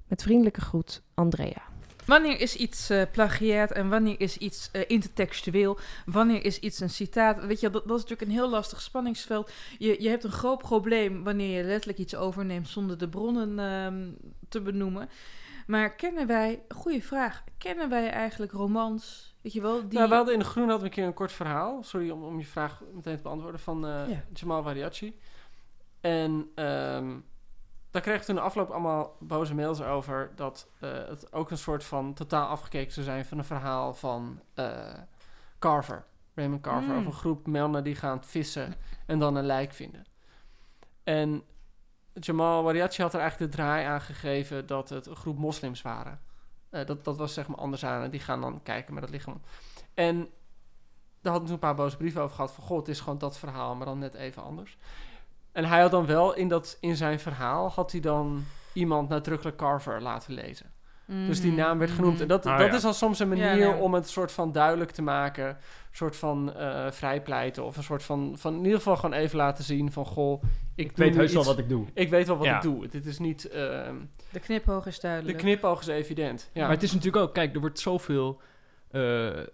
Met vriendelijke groet, Andrea. Wanneer is iets eh plagiaat en wanneer is iets eh, intertextueel? Wanneer is iets een citaat? Weet je, dat, dat is natuurlijk een heel lastig spanningsveld. Je, je hebt een groot probleem wanneer je letterlijk iets overneemt zonder de bronnen ehm, te benoemen. Maar kennen wij, goede vraag, kennen wij eigenlijk romans? Weet je wel, die... Nou, we hadden in de Groen hadden we een keer een kort verhaal. Sorry om, om je vraag meteen te beantwoorden. Van Ja. Jamal Variachi. En ehm, daar kreeg ik toen de afloop allemaal boze mails over. Dat eh, het ook een soort van totaal afgekeken zou zijn van een verhaal van eh, Carver. Raymond Carver. Mm. Over een groep mannen die gaan vissen en dan een lijk vinden. En Jamal Variachi had er eigenlijk de draai aan gegeven dat het een groep moslims waren. Eh, dat, dat was zeg maar anders aan. En die gaan dan kijken met dat lichaam. En daar hadden toen een paar boze brieven over gehad. Van, goh, het is gewoon dat verhaal, maar dan net even anders. En hij had dan wel in, dat, in zijn verhaal... had hij dan iemand nadrukkelijk Carver laten lezen. Dus die naam werd genoemd. En dat, Ah, dat ja. is al soms een manier Ja, nee. om het soort van duidelijk te maken. Een soort van eh vrijpleiten. Of een soort van, van in ieder geval gewoon even laten zien van... Goh, ik, weet heus wel wat ik doe. Ik weet wel wat Ja. ik doe. Dit is niet... ehm, De knipoog is de duidelijk. knipoog is evident. Ja. Maar het is natuurlijk ook, kijk, er wordt zoveel eh, eh,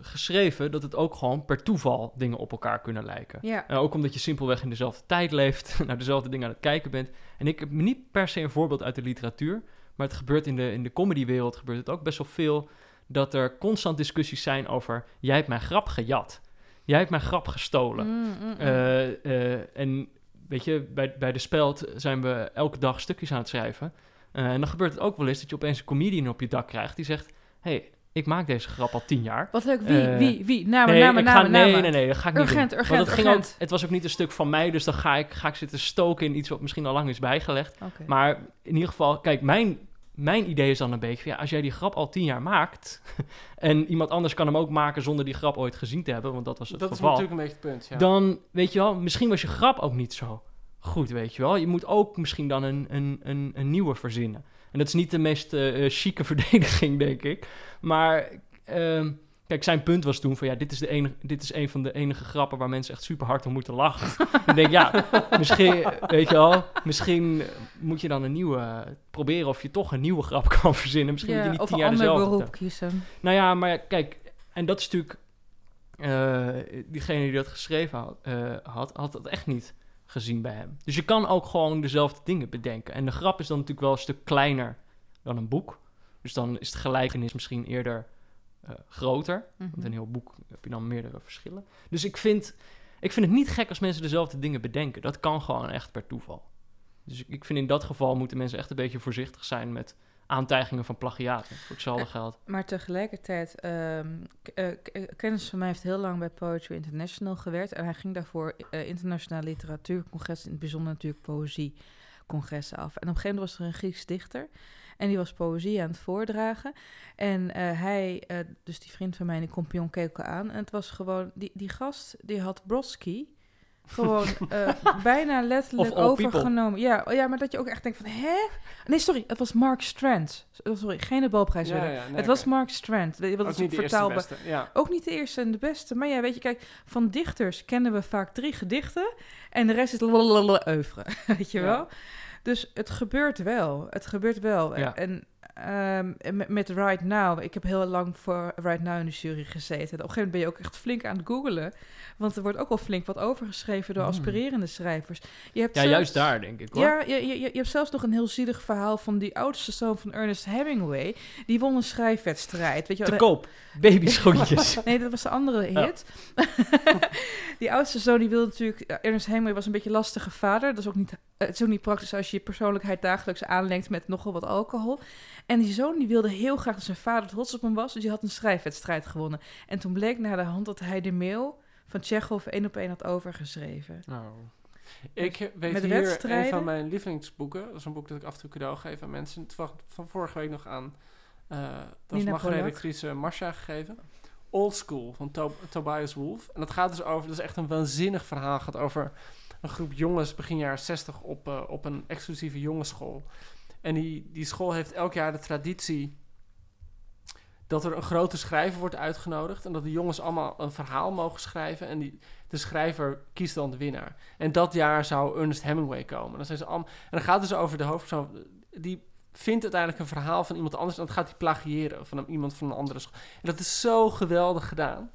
geschreven dat het ook gewoon per toeval dingen op elkaar kunnen lijken. Ja. En ook omdat je simpelweg in dezelfde tijd leeft, naar dezelfde dingen aan het kijken bent. En ik heb niet per se een voorbeeld uit de literatuur, maar het gebeurt in de, in de comedywereld gebeurt het ook best wel veel dat er constant discussies zijn over jij hebt mijn grap gejat. Jij hebt mijn grap gestolen. Mm, mm, mm. Eh, eh, en weet je, bij, bij de Speld zijn we elke dag stukjes aan het schrijven. Eh, en dan gebeurt het ook wel eens dat je opeens een comedian op je dak krijgt die zegt... hey, ik maak deze grap al tien jaar. Wat leuk. Wie, wie, wie? Namen, nee, namen, ga, namen, nee, namen. nee, nee, dat ga ik niet Urgent, doen. urgent, Want het, ging ook, het was ook niet een stuk van mij, dus dan ga ik, ga ik zitten stoken in iets wat misschien al lang is bijgelegd. Maar in ieder geval, kijk, mijn, mijn idee is dan een beetje, ja, als jij die grap al tien jaar maakt en iemand anders kan hem ook maken zonder die grap ooit gezien te hebben, want dat was het Dat is geval, natuurlijk een beetje het punt, ja. dan weet je wel, misschien was je grap ook niet zo goed, weet je wel. Je moet ook misschien dan een, een, een, een nieuwe verzinnen. En dat is niet de meest eh, eh, chique verdediging, denk ik. Maar ehm, kijk, zijn punt was toen van ja, dit is, de enige, dit is een van de enige grappen waar mensen echt super hard om moeten lachen. ik denk ja, misschien, weet je wel, misschien moet je dan een nieuwe proberen of je toch een nieuwe grap kan verzinnen. Misschien moet je niet of tien een jaar ander dezelfde beroep kiezen. nou ja, maar kijk, en dat is natuurlijk... eh, diegene die dat geschreven had, eh, had, had dat echt niet gezien bij hem. Dus je kan ook gewoon dezelfde dingen bedenken. En de grap is dan natuurlijk wel een stuk kleiner dan een boek. Dus dan is de gelijkenis misschien eerder eh, groter. Mhm. Want in een heel boek heb je dan meerdere verschillen. Dus ik vind, ik vind het niet gek als mensen dezelfde dingen bedenken. Dat kan gewoon echt per toeval. Dus ik, vind in dat geval moeten mensen echt een beetje voorzichtig zijn met aantijgingen van plagiaten. Voor hetzelfde geld. Maar tegelijkertijd, ehm, eh, eh, kennis van mij heeft heel lang bij Poetry International gewerkt. En hij ging daarvoor eh, internationale literatuurcongressen, in het bijzonder natuurlijk poëziecongressen af. En op een gegeven moment was er een Grieks dichter. En die was poëzie aan het voordragen. En eh, hij, eh, dus die vriend van mij, die compagnon, keek elkaar aan. En het was gewoon, die, die gast, die had Brodsky gewoon eh, bijna letterlijk overgenomen. Ja, oh ja, maar dat je ook echt denkt van, hè? Nee, sorry, het was Mark Strand. Sorry, geen. Ja, ja, nee, het was. Mark Strand. Wat Ook is niet de eerste vertaalbaar. beste. Ja. Ook niet de eerste en de beste. Maar ja, weet je, kijk, van dichters kennen we vaak drie gedichten. En de rest is lalalala oeuvre. Weet je Ja. wel? Dus het gebeurt wel. Het gebeurt wel. Ja. En ehm, met, met Right Now, ik heb heel lang voor Right Now in de jury gezeten. En op een gegeven moment ben je ook echt flink aan het googelen. Want er wordt ook wel flink wat overgeschreven door Hmm. aspirerende schrijvers. Je hebt Ja, zelfs- juist daar denk ik hoor. ja, je, je, je hebt zelfs nog een heel zielig verhaal van die oudste zoon van Ernest Hemingway. Die won een schrijfwedstrijd. Weet je Te koop. Babyschoentjes. Nee, dat was de andere Ja. hit. die oudste zoon die wilde natuurlijk... Ernest Hemingway was een beetje lastige vader. Dat is ook niet, het is ook niet praktisch als je je persoonlijkheid dagelijks aanlengt met nogal wat alcohol. En die zoon die wilde heel graag dat zijn vader trots op hem was. Dus die had een schrijfwedstrijd gewonnen. En toen bleek naar de hand dat hij de mail van Tsjechov één op één had overgeschreven. Ik weet Met hier een van mijn lievelingsboeken. Dat is een boek dat ik af en toe cadeau geef aan mensen. Het was van vorige week nog aan uh, dat Nina mag redactrice Marcia gegeven. Old School van To- Tobias Wolff. En dat gaat dus over, dat is echt een waanzinnig verhaal. Het gaat over een groep jongens begin jaren 60 op, eh, op een exclusieve jongensschool. En die, die school heeft elk jaar de traditie dat er een grote schrijver wordt uitgenodigd. En dat de jongens allemaal een verhaal mogen schrijven. En die, de schrijver kiest dan de winnaar. En dat jaar zou Ernest Hemingway komen. Dan zijn ze allemaal, en dan gaat het dus over de hoofdpersoon. Die vindt uiteindelijk een verhaal van iemand anders. En dat gaat hij plagiëren van iemand van een andere school. En dat is zo geweldig gedaan.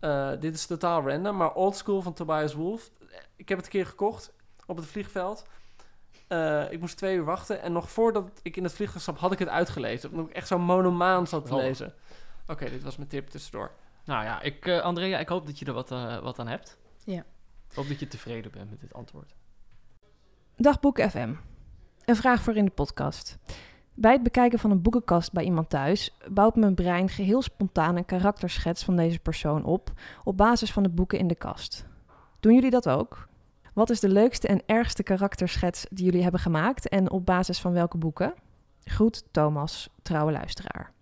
Uh, dit is totaal random. Maar Old School van Tobias Wolff. Ik heb het een keer gekocht op het vliegveld. Uh, ik moest twee uur wachten. En nog voordat ik in het vliegtuig stap, had ik het uitgelezen. Omdat ik echt zo'n monomaan zat te Oh. lezen. Oké, okay, dit was mijn tip tussendoor. Nou ja, ik, uh, Andrea, ik hoop dat je er wat, uh, wat aan hebt. Ja. Ik hoop dat je tevreden bent met dit antwoord. Dagboek FM. Een vraag voor in de podcast. Bij het bekijken van een boekenkast bij iemand thuis bouwt mijn brein geheel spontaan een karakterschets van deze persoon op op basis van de boeken in de kast. Doen jullie dat ook? Wat is de leukste en ergste karakterschets die jullie hebben gemaakt en op basis van welke boeken? Groet Thomas, trouwe luisteraar.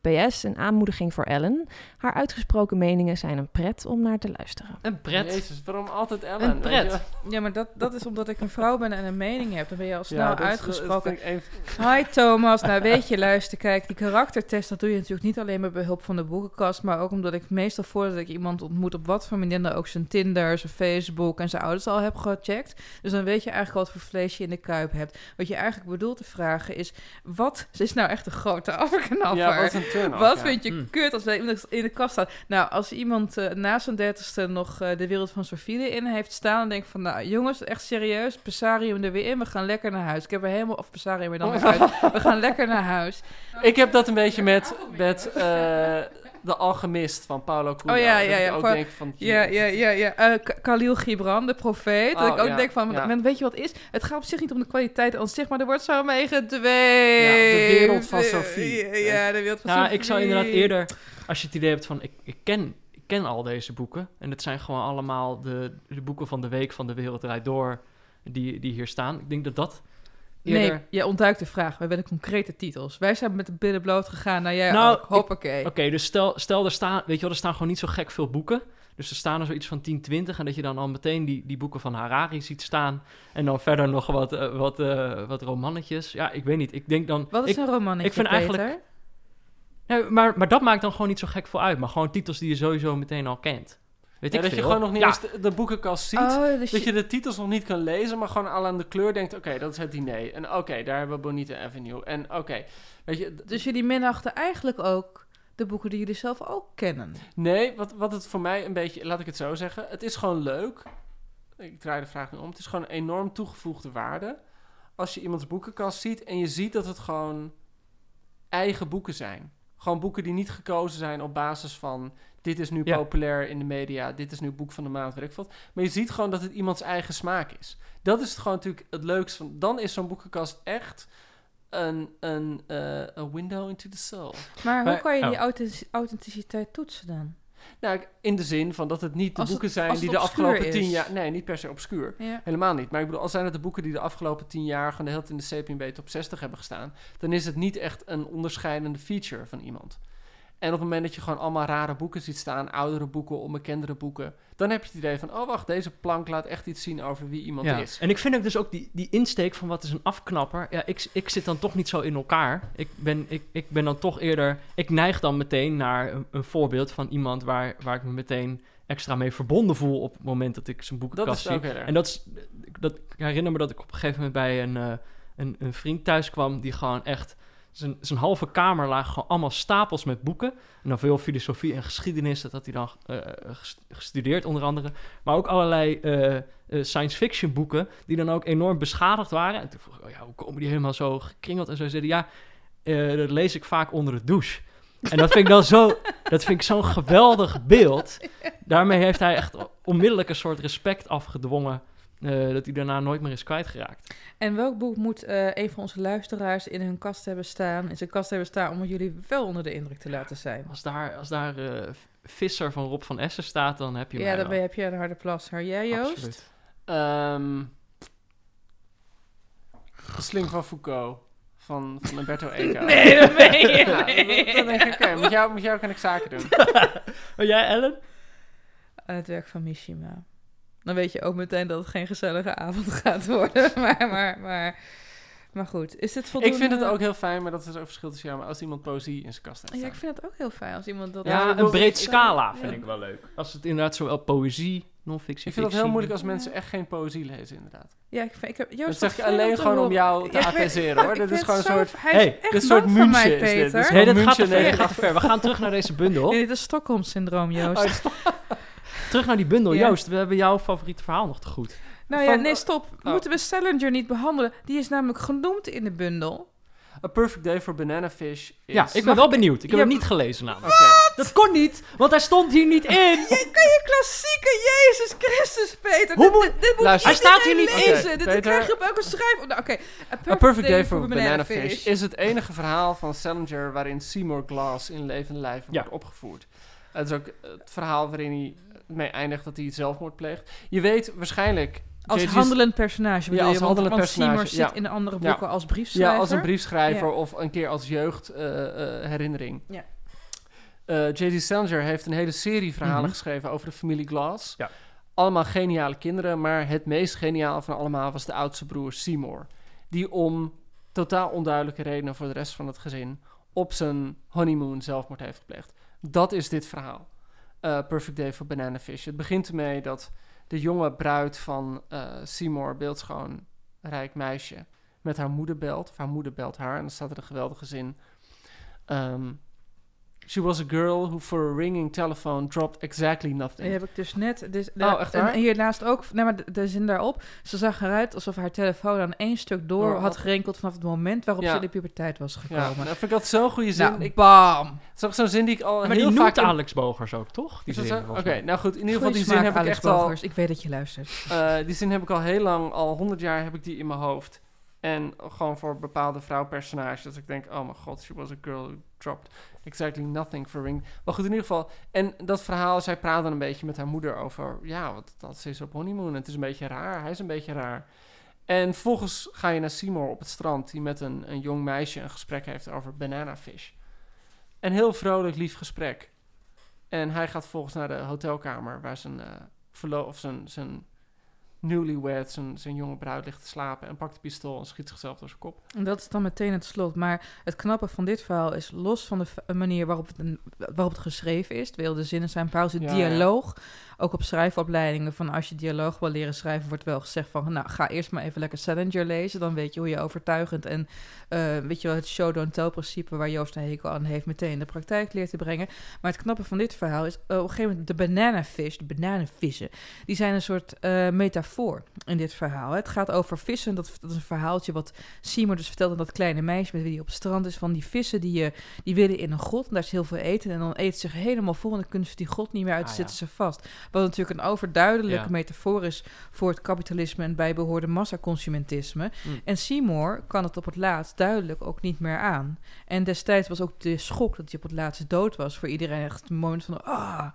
PS, een aanmoediging voor Ellen. Haar uitgesproken meningen zijn een pret om naar te luisteren. Een pret. Jezus, waarom altijd Ellen? Een pret. Ja, maar dat, dat is omdat ik een vrouw ben en een mening heb. Dan ben je al snel Ja, dat is- uitgesproken. even- Hi Thomas, nou weet je, luister, kijk, die karaktertest, dat doe je natuurlijk niet alleen met behulp van de boekenkast, maar ook omdat ik meestal voordat ik iemand ontmoet op wat voor manier dan ook zijn Tinder, zijn Facebook en zijn ouders al heb gecheckt. Dus dan weet je eigenlijk wat voor vlees je in de kuip hebt. Wat je eigenlijk bedoelt te vragen is, wat is nou echt een grote afknapper? Ja, wat is een turn Wat ja. vind je Mm. kut als iemand in de kast staat? Nou, als iemand eh, na zijn dertigste nog eh, de wereld van Sofie in heeft staan... dan denk ik van, nou jongens, echt serieus, Pesarium er weer in. We gaan lekker naar huis. Ik heb er helemaal... Of Pesarium er dan weer uit. We gaan lekker naar huis. Ik heb dat een beetje met, met eh, De Alchemist van Paulo Coelho. Oh, ja, Dat ja, ik ja, ook denk van... Ja, ja, ja, ja. Eh, Khalil Gibran, de profeet. dat Oh, ik ook ja, denk van, ja. weet je wat is? Het gaat op zich niet om de kwaliteit aan zich, maar er wordt zo mee gedweept. Ja, de wereld van Sophie. Ja, ja, de wereld van Ja, Sophie. ik zou inderdaad eerder, als je het idee hebt van, ik, ik, ken, ik ken al deze boeken. En het zijn gewoon allemaal de, de boeken van de week van de Wereld Draait Door, die, die hier staan. Ik denk dat dat eerder... Nee, je ontduikt de vraag. Wij willen concrete titels. Wij zijn met de billen bloot gegaan. Nou, jij Nou, ook. Hoppakee. Oké, dus stel, stel er staan, weet je wel, er staan gewoon niet zo gek veel boeken. Dus er staan er zoiets van 10, 20 en dat je dan al meteen die, die boeken van Harari ziet staan. En dan verder nog wat, eh, wat, eh, wat romannetjes. Ja, ik weet niet. Ik denk dan... Wat is ik, een romannetje, ik vind eigenlijk-? Nee, maar, maar dat maakt dan gewoon niet zo gek veel uit. Maar gewoon titels die je sowieso meteen al kent. Weet Ja, ik dat je gewoon nog niet Ja, eens de, de boekenkast ziet. Oh, dus Dat je- je de titels nog niet kan lezen, maar gewoon al aan de kleur denkt... Oké, dat is het diner. En oké, daar hebben we Bonita Avenue. En oké, weet je... dus jullie minachten eigenlijk ook de boeken die jullie zelf ook kennen. Nee, wat, wat het voor mij een beetje... Laat ik het zo zeggen. Het is gewoon leuk. Ik draai de vraag nu om. Het is gewoon een enorm toegevoegde waarde. Als je iemands boekenkast ziet en je ziet dat het gewoon eigen boeken zijn. Gewoon boeken die niet gekozen zijn op basis van... Dit is nu Ja. populair in de media. Dit is nu boek van de maand, weet ik wat. Maar je ziet gewoon dat het iemands eigen smaak is. Dat is het gewoon natuurlijk het leukste van... Dan is zo'n boekenkast echt een, een, eh, een window into the soul. Maar hoe Maar- kan je die oh. authentic- authenticiteit toetsen dan? Nou, in de zin van dat het niet de Als het- boeken zijn die de afgelopen tien is. jaar... Nee, niet per se obscuur. Ja. Helemaal niet. Maar ik bedoel, als zijn het de boeken die de afgelopen tien jaar... gewoon de hele tijd in de CPNB top 60 hebben gestaan... dan is het niet echt een onderscheidende feature van iemand. En op het moment dat je gewoon allemaal rare boeken ziet staan... oudere boeken, onbekendere boeken... dan heb je het idee van... oh, wacht, deze plank laat echt iets zien over wie iemand Ja. is. En ik vind ook dus ook die, die insteek van wat is een afknapper. Ja, ik, ik zit dan toch niet zo in elkaar. Ik ben, ik, ik ben dan toch eerder. Ik neig dan meteen naar een, een voorbeeld van iemand waar, waar ik me meteen extra mee verbonden voel op het moment dat ik zijn boekenkast zie. En dat is, dat, ik herinner me dat ik op een gegeven moment bij een, eh, een, een vriend thuis kwam die gewoon echt. Zijn, zijn halve kamer lagen gewoon allemaal stapels met boeken. En dan veel filosofie en geschiedenis, dat had hij dan eh, ges- gestudeerd onder andere. Maar ook allerlei eh, eh, science fiction boeken, die dan ook enorm beschadigd waren. En toen vroeg ik, oh ja, hoe komen die helemaal zo gekringeld en zo? Zeiden ja, eh, dat lees ik vaak onder de douche. En dat vind ik dan zo, dat vind ik zo'n geweldig beeld. Daarmee heeft hij echt onmiddellijk een soort respect afgedwongen. Eh, dat hij daarna nooit meer is kwijtgeraakt. En welk boek moet eh, een van onze luisteraars in hun kast hebben staan, in zijn kast hebben staan, om jullie wel onder de indruk te laten zijn? Als daar, als daar eh, Visser van Rob van Essen staat, dan heb je Ja, mij dan ben heb je een harde plasser. Jij, Joost? Absoluut. Ehm, Sling van Foucault. Van, van Umberto Eco. Nee, dat meen je Ja, dan denk ik, oké, met, jou, met jou kan ik zaken doen. Oh, jij, Ellen? Aan het werk van Mishima. Dan weet je ook meteen dat het geen gezellige avond gaat worden. Maar, maar, maar, maar goed. Is dit voldoende? Ik vind het ook heel fijn, maar dat is ook verschil tussen jou. Maar als iemand poëzie in zijn kast heeft Ja, ik vind het ook heel fijn als iemand dat... Ja, een breed scala vind ik wel leuk. Als het inderdaad zowel poëzie, non-fictie, Ik vind het heel moeilijk als mensen echt geen poëzie lezen, inderdaad. Ja, ik, vind, ik heb... Dat Joost, zeg ik fijn alleen gewoon om jou te Ja, hoor. Dit is gewoon een soort... Hey, dit soort München is dit. Dit Nee, dat gaat, te ver, negen. dat gaat te ver. We gaan terug naar deze bundel. Nee, dit is Stockholm-syndroom, Joost. Oh. Terug naar die bundel. Ja. Joost, we hebben jouw favoriete verhaal nog te goed. nou ja, Van- nee, stop. Oh. Moeten we Salinger niet behandelen? Die is namelijk genoemd in de bundel. A Perfect Day for Banana Fish is... Ja, ik ben wel benieuwd. Ik heb Ja, hem niet gelezen namelijk. Oké. Dat kon niet, want hij stond hier niet in. Je kan je klassieke Jezus Christus, Peter. Hoe Dit- moet- dit, dit moet Luister. Hij staat hier niet in. lezen. Dit Peter. krijg je op elke schrijf... Nou, Oké. A Perfect Day for Banana Fish is het enige verhaal van Salinger waarin Seymour Glass in levende lijf wordt opgevoerd. Het is ook het verhaal waarin hij mee eindigt dat hij zelfmoord pleegt. Je weet waarschijnlijk... Als handelend personage bedoel als je? Want, handelend want personage, Seymour ja. zit in de andere Ja. boeken als briefschrijver. Ja, als een briefschrijver Ja. of een keer als jeugdherinnering. Ja. Eh, J.D. Salinger heeft een hele serie verhalen Mhm. geschreven over de familie Glass. Ja. Allemaal geniale kinderen, maar het meest geniaal van allemaal was de oudste broer Seymour. Die om totaal onduidelijke redenen voor de rest van het gezin op zijn honeymoon zelfmoord heeft gepleegd. Dat is dit verhaal. Eh, Perfect Day for Banana Fish. Het begint ermee dat de jonge bruid van eh, Seymour, beeldschoon rijk meisje, met haar moeder belt. Of haar moeder belt haar. En dan staat er een geweldige zin. ehm, She was a girl who for a ringing telephone dropped exactly Die nothing. heb ik dus net. Dus, Oh, echt en waar? hiernaast ook. Nee, maar de, de zin daarop. Ze zag eruit alsof haar telefoon aan één stuk door Door had had- gerinkeld vanaf het moment waarop Ja. ze in de puberteit was Ja, gekomen. dat vind ik altijd zo'n goede zin. nou, ik, bam! het is ook zo'n zin die ik al Maar heel die vaak... noemt Alex Bogers ook, toch? Die dat zin? Oké, nou goed. In ieder geval die zin heb ik Alex echt al... Bogers. Ik weet dat je luistert. Eh, die zin heb ik al heel lang, al honderd jaar heb ik die in mijn hoofd. En gewoon voor bepaalde vrouwpersonages. Dat ik denk, oh mijn god, she was a girl who dropped exactly nothing for ring. Maar goed, in ieder geval. En dat verhaal, zij praat dan een beetje met haar moeder over... Ja, wat, dat is op honeymoon. Het is een beetje raar. Hij is een beetje raar. En vervolgens ga je naar Seymour op het strand... die met een, een jong meisje een gesprek heeft over banana fish. Een heel vrolijk, lief gesprek. En hij gaat volgens naar de hotelkamer... waar zijn, of zijn, zijn newlywed, zijn, zijn jonge bruid ligt te slapen... en pakt de pistool en schiet zichzelf door zijn kop. En dat is dan meteen het slot. Maar het knappe van dit verhaal is los van de manier waarop het, waarop het geschreven is. Terwijl de zinnen zijn pauze, Ja, ja. Ook op schrijfopleidingen van als je dialoog wil leren schrijven, wordt wel gezegd van nou ga eerst maar even lekker Salinger lezen. Dan weet je hoe je overtuigend en eh, weet je wel het show don't tell principe waar Joost een hekel aan heeft meteen in de praktijk leert te brengen. Maar het knappe van dit verhaal is eh, op een gegeven moment de bananafish, de bananenvissen, die zijn een soort eh, metafoor in dit verhaal. Het gaat over vissen. Dat, dat is een verhaaltje wat Seymour dus vertelde aan dat kleine meisje met wie hij op het strand is. Van die vissen die, je die willen in een grot. En daar is heel veel eten. En dan eten ze zich helemaal vol. En dan kunnen ze die grot niet meer uit. Ah, zitten ja. ze vast. Wat natuurlijk een overduidelijke Ja. metafoor is voor het kapitalisme en bijbehorende massaconsumentisme. Mm. En Seymour kan het op het laatst duidelijk ook niet meer aan. En destijds was ook de schok dat hij op het laatst dood was voor iedereen echt een moment van ah.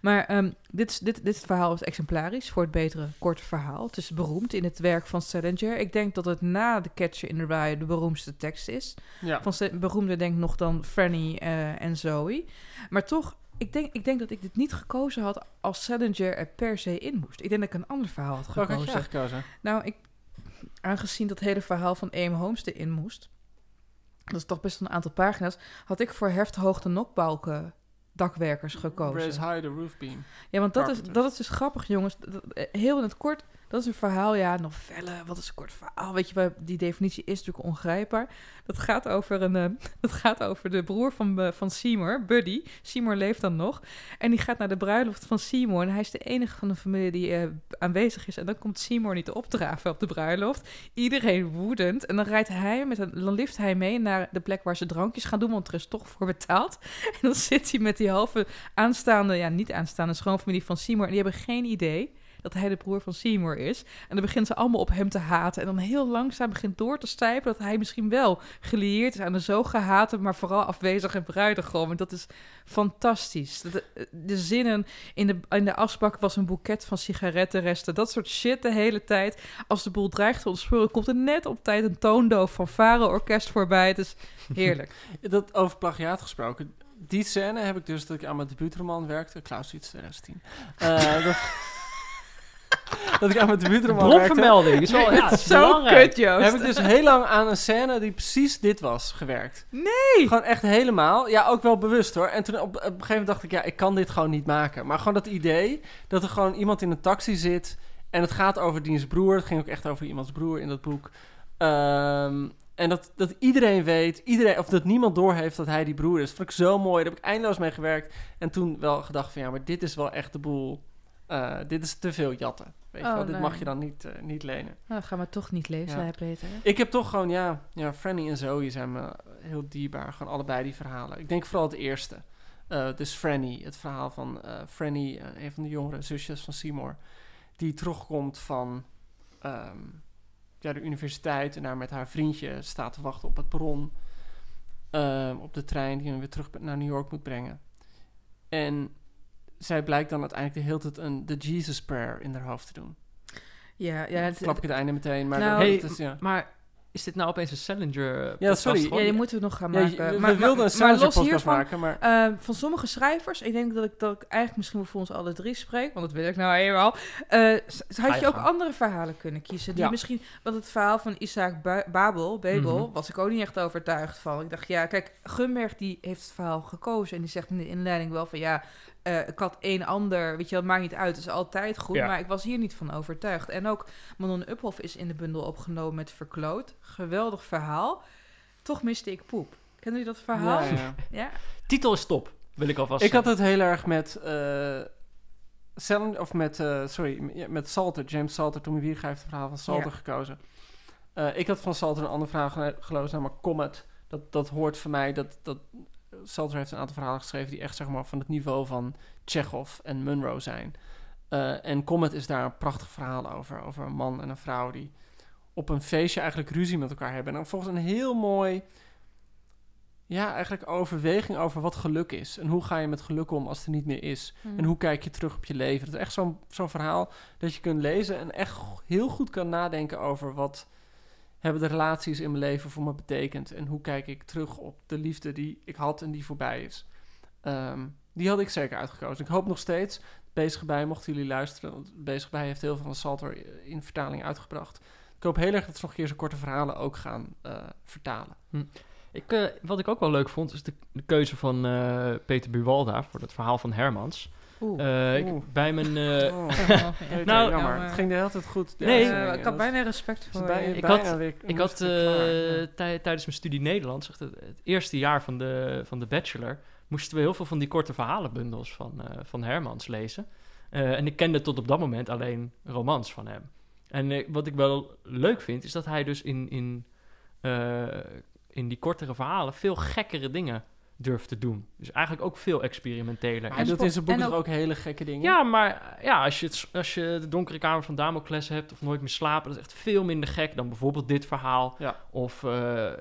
Maar ehm, dit, dit, dit verhaal is exemplarisch voor het betere korte verhaal. Het is beroemd in het werk van Salinger. Ik denk dat het na The Catcher in the Rye de beroemdste tekst is. Ja. Van beroemder denk ik nog dan Franny eh, en Zoe. Maar toch, ik denk, ik denk dat ik dit niet gekozen had als Salinger er per se in moest. Ik denk dat ik een ander verhaal had had gekozen. jij gekozen? Nou, ik, aangezien dat hele verhaal van Aim Holmes erin moest, dat is toch best een aantal pagina's, had ik voor hefthoogte nokbalken dakwerkers gekozen. Raise high the roof beam. Ja, want dat is, dat is dus grappig, jongens. Eh, heel in het kort, dat is een verhaal, ja, novelle, wat is een kort verhaal? Weet je, die definitie is natuurlijk ongrijpbaar. Dat gaat over, een, eh, dat gaat over de broer van, eh, van Seymour, Buddy. Seymour leeft dan nog. En die gaat naar de bruiloft van Seymour. En hij is de enige van de familie die eh, aanwezig is. En dan komt Seymour niet opdraven op de bruiloft. Iedereen woedend. En dan rijdt hij met een, dan lift hij mee naar de plek waar ze drankjes gaan doen, want er is toch voor betaald. En dan zit hij met die halve aanstaande, ja, niet aanstaande schoonfamilie van Seymour. En die hebben geen idee dat hij de broer van Seymour is. En dan beginnen ze allemaal op hem te haten. En dan heel langzaam begint door te stijpen dat hij misschien wel gelieerd is aan de zo gehate, maar vooral afwezige bruidegom. En dat is fantastisch. De zinnen in de, in de asbak was een boeket van sigarettenresten. Dat soort shit de hele tijd. Als de boel dreigt te ontsporen, komt er net op tijd een toondoof van Varen-orkest voorbij. Het is heerlijk. Dat over plagiaat gesproken. Die scène heb ik dus dat ik aan mijn debuutroman werkte. Klaus iets 2010. Eh, dat, dat ik aan mijn werkte. Bronvermelding is wel ja, is Zo belangrijk. kut, Joost. Heb ik dus heel lang aan een scène die precies dit was gewerkt. Nee! Gewoon echt helemaal. Ja, ook wel bewust hoor. En toen op, op een gegeven moment dacht ik, ja, ik kan dit gewoon niet maken. Maar gewoon dat idee dat er gewoon iemand in een taxi zit. En het gaat over diens broer. Het ging ook echt over iemands broer in dat boek. Ehm, en dat, dat iedereen weet, iedereen, of dat niemand doorheeft dat hij die broer is. Dat vond ik zo mooi. Daar heb ik eindeloos mee gewerkt. En toen wel gedacht van ja, maar dit is wel echt de boel. Eh, dit is te veel jatten. Weet je Oh, wel, dit mag je dan niet, eh, niet lenen. Nou, gaan we toch niet lezen, Ja. hè, Peter. Ik heb toch gewoon, ja, ja, Franny en Zoe zijn me heel dierbaar. Gewoon allebei die verhalen. Ik denk vooral het eerste. Dus Franny, het verhaal van Franny, een van de jongere zusjes van Seymour. Die terugkomt van ehm, ja, de universiteit en daar met haar vriendje staat te wachten op het perron. ehm, op de trein die hem weer terug naar New York moet brengen. En zij blijkt dan uiteindelijk de hele tijd een de Jesus prayer in haar hoofd te doen. Ja, ja, het, klap ik het einde meteen, maar Nou, Hey, is, ja. Maar is dit nou opeens een Salinger eh, Ja, sorry. gewoon? ja, die moeten we nog gaan Ja, maken. je- we maar, wilden een maar Salinger los podcast hiervan, maken, maar... eh, van sommige schrijvers, ik denk dat ik, dat ik eigenlijk misschien voor ons alle drie spreek, want dat wil ik nou eenmaal. eh, s- had je ook andere verhalen kunnen kiezen? Die Ja. misschien, want het verhaal van Isaac Ba- Babel, Babel, Mhm. was ik ook niet echt overtuigd van. Ik dacht, ja, kijk, Gunberg die heeft het verhaal gekozen en die zegt in de inleiding wel van ja, eh, ik had één ander, weet je, dat maakt niet uit, het is altijd goed, Ja. maar ik was hier niet van overtuigd. En ook Manon Uphoff is in de bundel opgenomen met Verkloot, geweldig verhaal. Toch miste ik poep. Kennen jullie dat verhaal? Ja, ja. ja. Titel is top. Wil ik alvast Ik had het heel erg met... eh Salen- of met, eh, sorry, met Salter, James Salter. Tommy Wierga heeft het verhaal van Salter Ja. gekozen. Eh, ik had van Salter een ander verhaal gele- gelozen, namelijk Comet. Dat, dat hoort voor mij, dat, dat Salter heeft een aantal verhalen geschreven die echt zeg maar van het niveau van Chekhov en Munro zijn. Eh, en Comet is daar een prachtig verhaal over, over een man en een vrouw die op een feestje eigenlijk ruzie met elkaar hebben. En dan volgens een heel mooi, ja, eigenlijk overweging over wat geluk is. En hoe ga je met geluk om als het er niet meer is. Hmm. En hoe kijk je terug op je leven? Dat is echt zo'n zo'n verhaal dat je kunt lezen en echt heel goed kan nadenken over wat hebben de relaties in mijn leven voor me betekend. En hoe kijk ik terug op de liefde die ik had en die voorbij is. Ehm, die had ik zeker uitgekozen. Ik hoop nog steeds, Bezig bij, mochten jullie luisteren, want Bezig bij heeft heel veel van Salter in vertaling uitgebracht. Ik hoop heel erg dat ze nog een keer zijn korte verhalen ook gaan eh, vertalen. Ik, eh, wat ik ook wel leuk vond, is de, de keuze van eh, Peter Buwalda voor het verhaal van Hermans. Oeh. Eh, ik, Oeh. bij mijn... eh, Oh, Ja. Nou, jammer. jammer. Het ging de hele tijd goed. Nee. Eh, ik had bijna respect voor bij- je. Ik had- weer- Ik had eh, tij- tijdens mijn studie Nederlands, echt het, het eerste jaar van de, van de bachelor, moesten we heel veel van die korte verhalenbundels van, eh, van Hermans lezen. Eh, en ik kende tot op dat moment alleen romans van hem. En eh, wat ik wel leuk vind, is dat hij dus in, in, eh, in die kortere verhalen veel gekkere dingen durft te doen. Dus eigenlijk ook veel experimenteler. Maar En hij doet in zijn boeken en toch ook hele gekke dingen? ja, maar ja, als, je het, als je de donkere kamer van Damocles hebt of nooit meer slapen, dat is echt veel minder gek dan bijvoorbeeld dit verhaal. Ja. Of eh,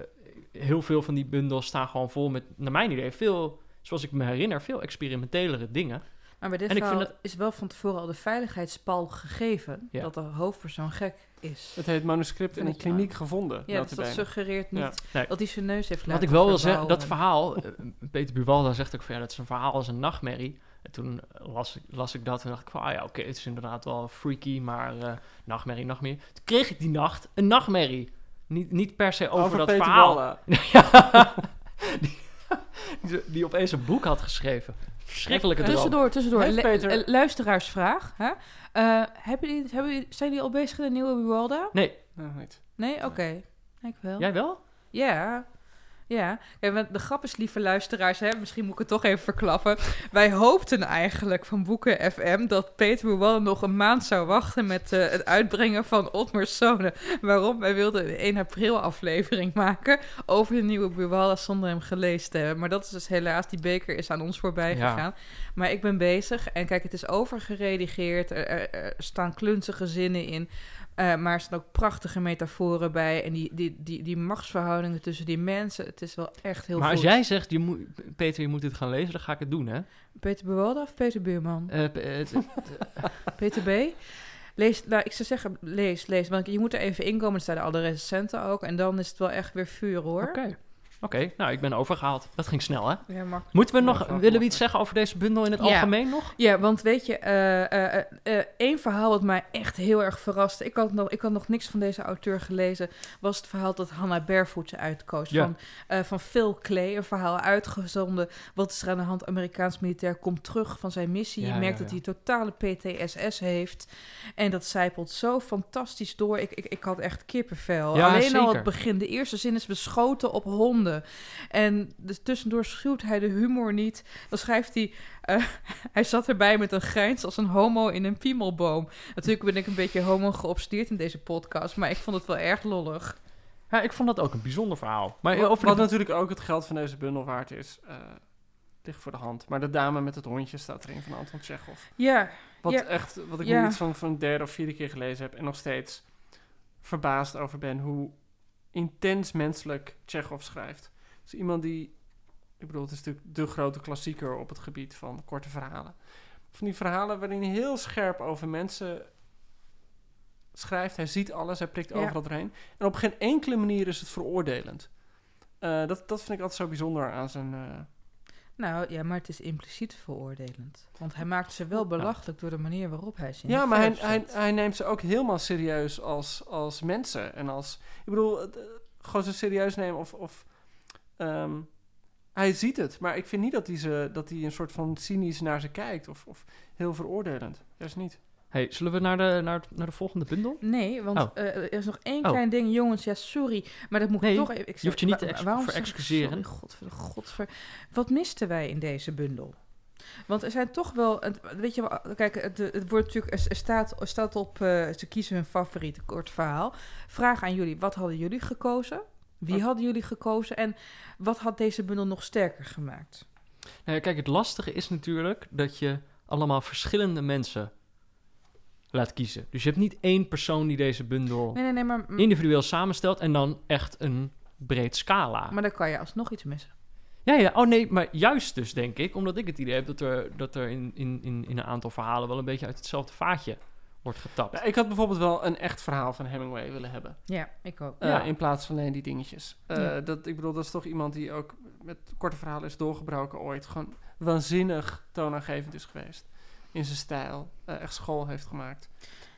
heel veel van die bundels staan gewoon vol met, naar mijn idee, veel, zoals ik me herinner, veel experimentelere dingen. Maar bij dit En ik verhaal vind is wel van tevoren al de veiligheidspal gegeven Ja. dat de hoofdpersoon gek is. Het heet manuscript in een kliniek gevonden. Ja, dus dat suggereert niet Ja. Nee. dat hij zijn neus heeft Wat laten ik wel wil zeggen, dat verhaal, eh, Peter Buwalda zegt ook van ja, dat is een verhaal als een nachtmerrie. En toen las ik, las ik dat en dacht ik van, ah ja, oké, het is inderdaad wel freaky, maar eh, nachtmerrie, nachtmerrie. Toen kreeg ik die nacht een nachtmerrie. Niet, niet per se over, dat Peter verhaal. Die, die, die opeens een boek had geschreven. Verschrikkelijke droom. Tussendoor, tussendoor. Heeft Le- Peter- luisteraarsvraag. Hè? Eh, hebben jullie, hebben jullie, zijn jullie al bezig in de nieuwe Buwalda? Nee, Nou, niet. Nee? Oké. Ik wel. jij wel? Ja. Ja. De grap is, lieve luisteraars, hè, misschien moet ik het toch even verklappen. Wij hoopten eigenlijk van Boeken FM dat Peter Buwalda nog een maand zou wachten met eh, het uitbrengen van Otmers Zonen. Waarom? Wij wilden een 1 april aflevering maken over de nieuwe Buwalda zonder hem gelezen te hebben. Maar dat is dus helaas, die beker is aan ons voorbij Ja. gegaan. Maar ik ben bezig en kijk, het is overgeredigeerd. Er, er- er staan klunzige zinnen in. Eh, maar er staan ook prachtige metaforen bij. En die, die, die, die machtsverhoudingen tussen die mensen. Het is wel echt heel maar goed. als jij zegt, je moet, Peter, je moet dit gaan lezen, dan ga ik het doen, hè? Peter Buwalda of Peter Buurman? Pe- t- Peter B. Lees, nou, ik zou zeggen, lees, lees. Want je moet er even inkomen. Er staan al de recensenten ook. En dan is het wel echt weer vuur, hoor. Oké. Oké, nou, ik ben overgehaald. Dat ging snel, hè? Ja, makkelijk. Moeten we nog, willen we makkelijk. iets zeggen over deze bundel in het Ja. algemeen nog? Ja, want weet je, eh, eh, eh, eh, één verhaal wat mij echt heel erg verraste. Ik had, nog, ik had nog niks van deze auteur gelezen. Was het verhaal dat Hannah Barefoot uitkoos. Ja. Van, eh, van Phil Clay. Een verhaal uitgezonden. Wat is er aan de hand? Amerikaans militair komt terug van zijn missie. Ja, je merkt ja, dat hij totale PTSS heeft. En dat zijpelt zo fantastisch door. Ik, ik, ik had echt kippenvel. Ja, Alleen al het begin. De eerste zin is beschoten op honden. En dus tussendoor schuwt hij de humor niet. Dan schrijft hij... eh, hij zat erbij met een grijns als een homo in een piemelboom. Natuurlijk ben ik een beetje homo geobsedeerd in deze podcast... maar ik vond het wel erg lollig. Ja, ik vond dat ook een bijzonder verhaal. Maar Wat, wat natuurlijk ook het geld van deze bundel waard is, eh, ligt voor de hand. Maar de dame met het hondje staat erin van Anton Chekhov. Ja, Wat Ja. echt, wat ik Ja. nu iets van, van een derde of vierde keer gelezen heb en nog steeds verbaasd over ben hoe intens menselijk Chekhov schrijft. Dus iemand die, ik bedoel, het is natuurlijk de grote klassieker op het gebied van korte verhalen. Van die verhalen waarin hij heel scherp over mensen schrijft. Hij ziet alles, hij prikt Ja. overal doorheen. En op geen enkele manier is het veroordelend. Eh, dat, dat vind ik altijd zo bijzonder aan zijn... eh, nou ja, maar het is impliciet veroordelend. Want hij maakt ze wel belachelijk door de manier waarop hij ze in Ja, maar hij, hij, hij neemt ze ook helemaal serieus als, als mensen. En als, ik bedoel, eh, gewoon ze serieus nemen of... of ehm, hij ziet het, maar ik vind niet dat hij, ze, dat hij een soort van cynisch naar ze kijkt. Of, of heel veroordelend. Juist niet. Hey, zullen we naar de, naar, naar de volgende bundel? Nee, want Oh. eh, er is nog één Oh. klein ding. Jongens, ja, sorry. Maar dat moet Nee, ik toch even... Ik je hoeft je niet te waarom voor excuseren. Sorry, godver, godver. Wat misten wij in deze bundel? Want er zijn toch wel... Weet je wel, kijk, het, het wordt natuurlijk... Er, staat, er staat op... eh, ze kiezen hun favoriete kort verhaal. Vraag aan jullie. Wat hadden jullie gekozen? Wie Oh. hadden jullie gekozen? En wat had deze bundel nog sterker gemaakt? Nou ja, kijk, het lastige is natuurlijk dat je allemaal verschillende mensen laat kiezen. Dus je hebt niet één persoon die deze bundel Nee, nee, nee, maar... individueel samenstelt en dan echt een breed scala. Maar dan kan je alsnog iets missen. Ja, ja, oh nee, maar juist dus denk ik, omdat ik het idee heb dat er, dat er in, in, in, in een aantal verhalen wel een beetje uit hetzelfde vaatje wordt getapt. Ja, ik had bijvoorbeeld wel een echt verhaal van Hemingway willen hebben. Ja, ik ook. Eh, Ja. In plaats van alleen die dingetjes. Eh, Ja. dat, ik bedoel, dat is toch iemand die ook met korte verhalen is doorgebroken ooit. Gewoon waanzinnig toonaangevend is geweest. In zijn stijl. Eh, echt school heeft gemaakt.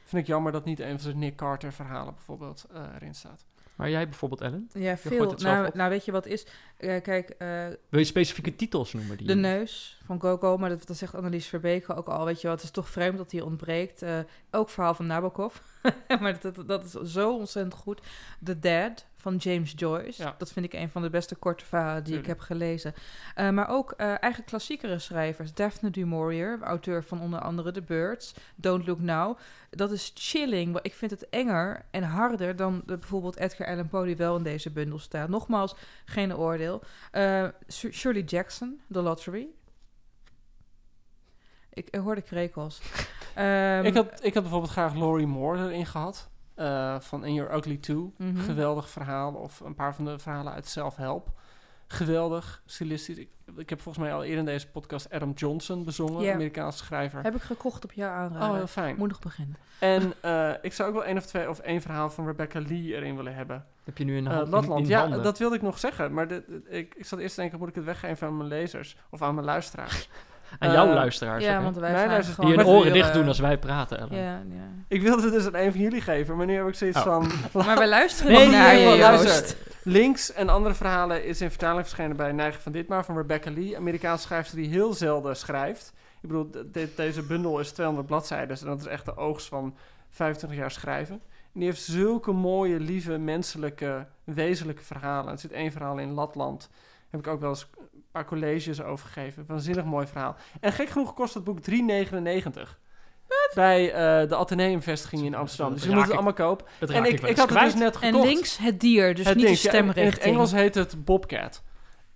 Vind ik jammer dat niet een van zijn Nick Carter verhalen bijvoorbeeld eh, erin staat. Maar jij bijvoorbeeld, Ellen? Ja, veel. Nou, nou, weet je wat is? Eh, kijk, eh, Wil je specifieke titels noemen? Die de neus van Coco, maar dat, dat zegt Annelies Verbeke ook al. Weet je wat? Het is toch vreemd dat die ontbreekt. Eh, ook verhaal van Nabokov. maar dat, dat, dat is zo ontzettend goed. The Dead van James Joyce. Ja. Dat vind ik een van de beste korte verhalen die ik heb gelezen. Eh, maar ook eh, eigen klassiekere schrijvers. Daphne du Maurier, auteur van onder andere The Birds. Don't Look Now. Dat is chilling. Ik vind het enger en harder dan de, bijvoorbeeld Edgar Allan Poe die wel in deze bundel staat. Nogmaals, geen oordeel. Eh, Shir- Shirley Jackson, The Lottery. Ik eh, hoorde krekels. Ehm, ik, had, ik had bijvoorbeeld graag Laurie Moore erin gehad. Eh, van In Your Ugly Too. mhm. Geweldig verhaal. Of een paar van de verhalen uit Self-Help. Geweldig, stilistisch. Ik, ik heb volgens mij al eerder in deze podcast Adam Johnson bezongen. Ja. Amerikaanse schrijver. Heb ik gekocht op jouw Oh, aanraden. heel fijn. Moet nog beginnen. En eh, ik zou ook wel één of twee of één verhaal van Rebecca Lee erin willen hebben. Heb je nu in de Eh, hand, in- Latland, in ja, handen? dat wilde ik nog zeggen. Maar de, de- ik, ik zat eerst te denken, moet ik het weggeven aan mijn lezers? Of aan mijn luisteraars? Aan jouw eh, luisteraars. Ja, ook, want wij zijn gewoon... die hun oren dicht doen als wij praten, Ellen. Ja, ja. Ik wilde het dus aan een van jullie geven, maar nu heb ik zoiets Oh. van... Maar wij luisteren Nee, niet naar nee, je, luister. Links en andere verhalen is in vertaling verschenen bij Neigen van Ditmar van Rebecca Lee. Amerikaanse schrijfster die heel zelden schrijft. Ik bedoel, de- de- deze bundel is 200 bladzijden en dat is echt de oogst van 25 jaar schrijven. En die heeft zulke mooie, lieve, menselijke, wezenlijke verhalen. Er zit één verhaal in Latland. Heb ik ook wel eens een paar colleges over gegeven. Waanzinnig mooi verhaal. En gek genoeg kost het boek 3,99. Bij eh, de Atheneumvestiging in Amsterdam. Dus je moet het ik- allemaal kopen. Dat En ik, ik, had het dus net En gekocht. links het dier, dus Het niet de ja, in- het stemrichting. Engels heet het Bobcat.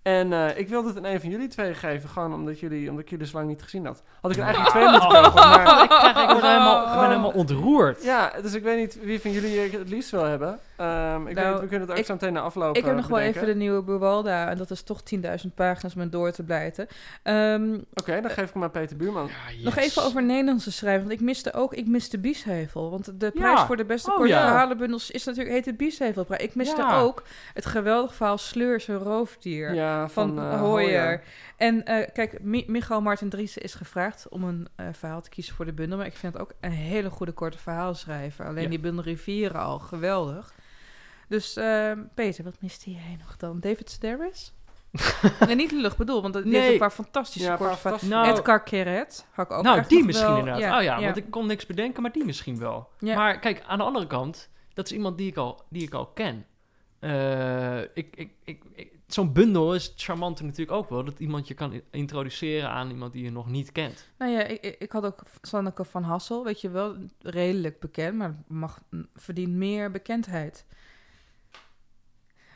En eh, ik wilde het aan een van jullie twee geven, gewoon omdat, jullie, omdat ik jullie zo lang niet gezien had. Had ik er eigenlijk twee moeten kopen, maar... ik, krijg, ik, ben helemaal, ik ben helemaal ontroerd. Ja, dus ik weet niet wie van jullie het liefst wil hebben. Ehm, ik Nou, weet, we kunnen het ook ik- zo meteen afloop Ik heb nog wel even de nieuwe Buwalda. En dat is toch 10.000 pagina's om door te blijten. Ehm, Oké, dan geef ik hem aan Peter Buurman. Nog even over Nederlandse schrijven. Want ik miste ook, ik miste Biesheuvel. Want de Ja. prijs voor de beste Oh, korte ja. verhalenbundels is natuurlijk, heet het Biesheuvelprijs. Ik miste Ja. ook het geweldig verhaal Sleur is een roofdier. Ja, van van, eh, Hoyer. En eh, kijk, Mi Michael Martin Driessen is gevraagd om een eh, verhaal te kiezen voor de bundel. Maar ik vind het ook een hele goede korte verhaalschrijver. Alleen Ja. die bundel Rivieren al geweldig. Dus ehm, Peter, wat miste jij nog dan? David Sedaris? nee, niet lucht bedoel, want die Nee. heeft een paar fantastische Ja, korte verhalen. Nou, Edgar Keret, had ik ook nou die misschien wel- inderdaad. oh ja, want ik kon niks bedenken, maar die misschien wel. Ja. Maar kijk, aan de andere kant, dat is iemand die ik al, die ik al ken. Eh, ik, ik, ik, ik- Zo'n bundel is het charmante natuurlijk ook wel. Dat iemand je kan introduceren aan iemand die je nog niet kent. Nou ja, ik, ik ik had ook Sanneke van Hassel, weet je wel, redelijk bekend, maar mag, verdient meer bekendheid.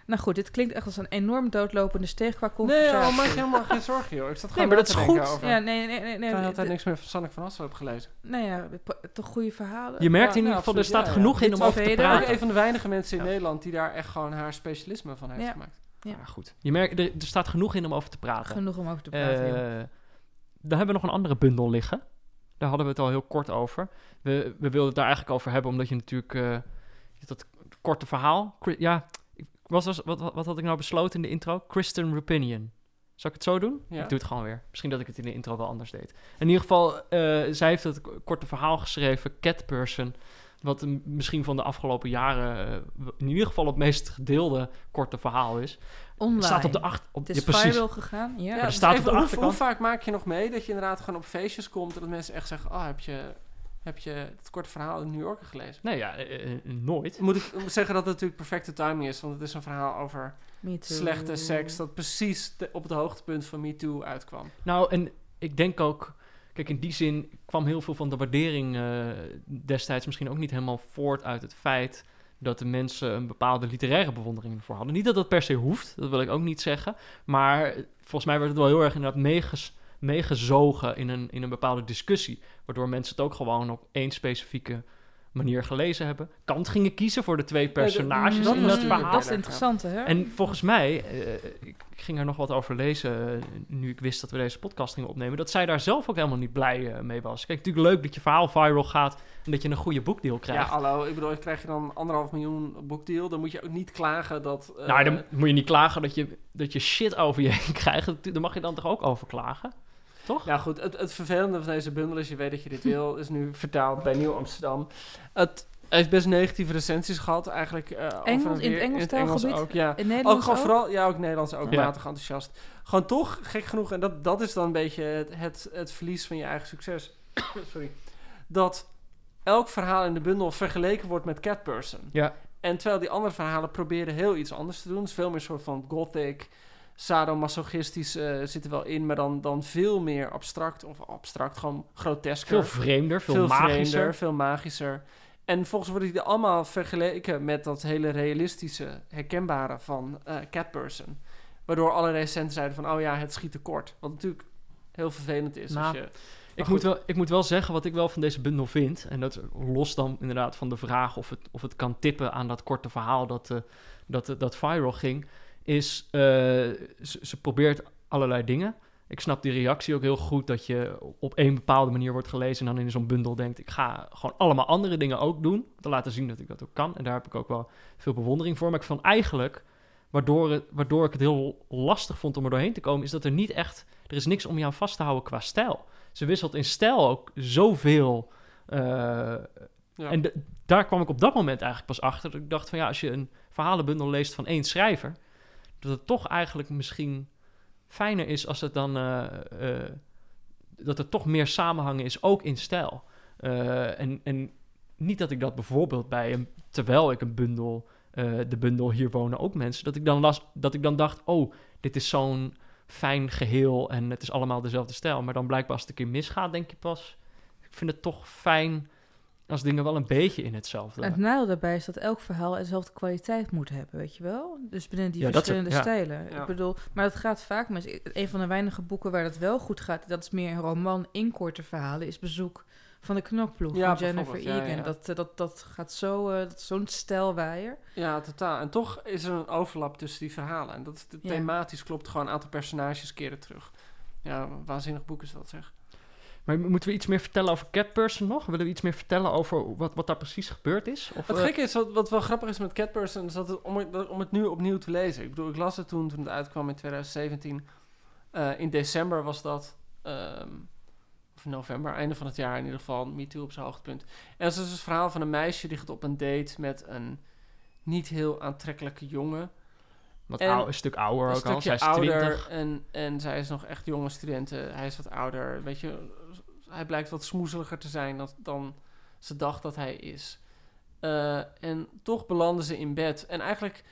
Nou goed, dit klinkt echt als een enorm doodlopende steeg qua Nee, conversatie. oh, maak je helemaal geen zorgen, joh. Ik zat Nee, gewoon maar na dat is goed. Over. Ja, nee, nee, nee. Ik nee heb altijd de- niks meer van Sanneke van Hassel heb gelezen. Nou ja, toch goede verhalen. Je merkt Ja, in ieder geval, er staat ja, ja. genoeg in om over te. Ook praten. een van de weinige mensen in Ja. Nederland die daar echt gewoon haar specialisme van heeft Ja. gemaakt. Ja. Goed. Je merkt, er, er staat genoeg in om over te praten. Genoeg om over te praten. joh. Eh, dan hebben we nog een andere bundel liggen. Daar hadden we het al heel kort over. We, we wilden het daar eigenlijk over hebben, omdat je natuurlijk eh, dat korte verhaal. Ja, ik was, was, wat, wat, wat had ik nou besloten in de intro? Kristen Rupinion. Zal ik het zo doen? Ja. Ik doe het gewoon weer. Misschien dat ik het in de intro wel anders deed. In ieder geval, eh, zij heeft het korte verhaal geschreven, Cat Person. Wat misschien van de afgelopen jaren eh, in ieder geval het meest gedeelde korte verhaal is. Online. staat op de achter. Op, Het ja, is precies. viral gegaan. Ja. Ja, staat op even, de hoe, achterkant- hoe vaak maak je nog mee dat je inderdaad gewoon op feestjes komt en dat mensen echt zeggen, oh, heb je, Heb je het korte verhaal in New Yorker gelezen? Nee, ja, eh, eh, nooit. Moet ik zeggen dat het natuurlijk perfecte timing is, want het is een verhaal over Me too. slechte seks dat precies de- op het hoogtepunt van MeToo uitkwam. Nou, en ik denk ook... Kijk, in die zin kwam heel veel van de waardering eh, destijds misschien ook niet helemaal voort uit het feit dat de mensen een bepaalde literaire bewondering ervoor hadden. Niet dat dat per se hoeft, dat wil ik ook niet zeggen. Maar volgens mij werd het wel heel erg inderdaad meeges, meegezogen in een, in een bepaalde discussie. Waardoor mensen het ook gewoon op één specifieke manier gelezen hebben. Kant gingen kiezen voor de twee personages dat in was dat verhaal. Dat is interessant, hè? En volgens mij, eh, ik, ging er nog wat over lezen eh, nu ik wist dat we deze podcast gingen opnemen, dat zij daar zelf ook helemaal niet blij eh, mee was. Kijk, natuurlijk leuk dat je verhaal viral gaat en dat je een goede boekdeal Ja, krijgt. hallo. Ik bedoel, krijg je dan anderhalf miljoen boekdeal, dan moet je ook niet klagen dat... eh, nou, dan moet je niet klagen dat je, dat je shit over je heen krijgt. Daar mag je dan toch ook over klagen? Toch? Nou goed, het, het vervelende van deze bundel is, je weet dat je dit wil, is nu vertaald bij Nieuw Amsterdam. Het heeft best negatieve recensies gehad, eigenlijk. over Engels- en in het. Engels taalgebied? ook, ja. In Ook gewoon ook? vooral, ja, ook Nederlands, ook Ja. matig enthousiast. Gewoon toch, gek genoeg, en dat, dat is dan een beetje het, het, het verlies van je eigen succes. Sorry. Dat elk verhaal in de bundel vergeleken wordt met Cat Person. Ja. En terwijl die andere verhalen proberen heel iets anders te doen. Dus veel meer soort van gothic, sadomasochistisch eh zit er wel in, maar dan, dan veel meer abstract of abstract, gewoon grotesker. Veel vreemder, veel, veel magischer. vreemder, veel magischer. En volgens worden die allemaal vergeleken met dat hele realistische, herkenbare van eh Cat Person. Waardoor alle recensenten zeiden van, oh ja, het schiet tekort. Wat natuurlijk heel vervelend is. Nou, als je, Ik moet, wel, ik moet wel zeggen wat ik wel van deze bundel vind. En dat los dan inderdaad van de vraag of het, of het kan tippen aan dat korte verhaal dat, eh, dat, dat viral ging. Is eh, ze, ze probeert allerlei dingen. Ik snap die reactie ook heel goed dat je op één bepaalde manier wordt gelezen en dan in zo'n bundel denkt: ik ga gewoon allemaal andere dingen ook doen. Om te laten zien dat ik dat ook kan. En daar heb ik ook wel veel bewondering voor. Maar ik vond eigenlijk, waardoor, het, waardoor ik het heel lastig vond om er doorheen te komen, is dat er niet echt, er is niks om je aan vast te houden qua stijl. Ze wisselt in stijl ook zoveel. eh, ja. En daar kwam ik op dat moment eigenlijk pas achter. Dat ik dacht van ja, als je een verhalenbundel leest van één schrijver, dat het toch eigenlijk misschien fijner is als het dan eh, eh, dat er toch meer samenhangen is, ook in stijl. Eh, en, en niet dat ik dat bijvoorbeeld bij een, terwijl ik een bundel, de bundel hier wonen ook mensen, dat ik dan las, dat ik dan dacht, oh, dit is zo'n fijn geheel en het is allemaal dezelfde stijl. Maar dan blijkbaar als het een keer misgaat, denk je pas, ik vind het toch fijn als dingen wel een beetje in hetzelfde. Het nadeel daarbij is dat elk verhaal dezelfde kwaliteit moet hebben, weet je wel? Dus binnen die Ja, dat is- verschillende ja. stijlen. Ja. Ik bedoel, maar dat gaat vaak met een van de weinige boeken waar dat wel goed gaat. Dat is meer een roman in korte verhalen. Is Bezoek van de Knokploeg Ja, van Jennifer Egan. ja. Dat, eh, dat, dat gaat zo, eh, zo'n stijlwaaier. Ja, totaal. En toch is er een overlap tussen die verhalen. En dat thematisch klopt gewoon een aantal personages keren terug. Ja, waanzinnig boek is dat zeg. Maar moeten we iets meer vertellen over Catperson nog? Willen we iets meer vertellen over wat, wat daar precies gebeurd is? Of, Het eh, gekke is, wat, wat wel grappig is met Cat Person, is dat het, om, het, dat- om het nu opnieuw te lezen. Ik bedoel, ik las het toen, toen het uitkwam in 2017. Eh, in december was dat. ehm, of november, einde van het jaar in ieder geval. Me Too op zijn hoogtepunt. En het is dus het verhaal van een meisje die gaat op een date met een niet heel aantrekkelijke jongen. wat een stuk ouder een ook al. Zij is ouder 20. en, en zij is nog echt jonge studenten. Hij is wat ouder. Weet je, hij blijkt wat smoezeliger te zijn dan, dan ze dacht dat hij is. Eh, en toch belanden ze in bed. En eigenlijk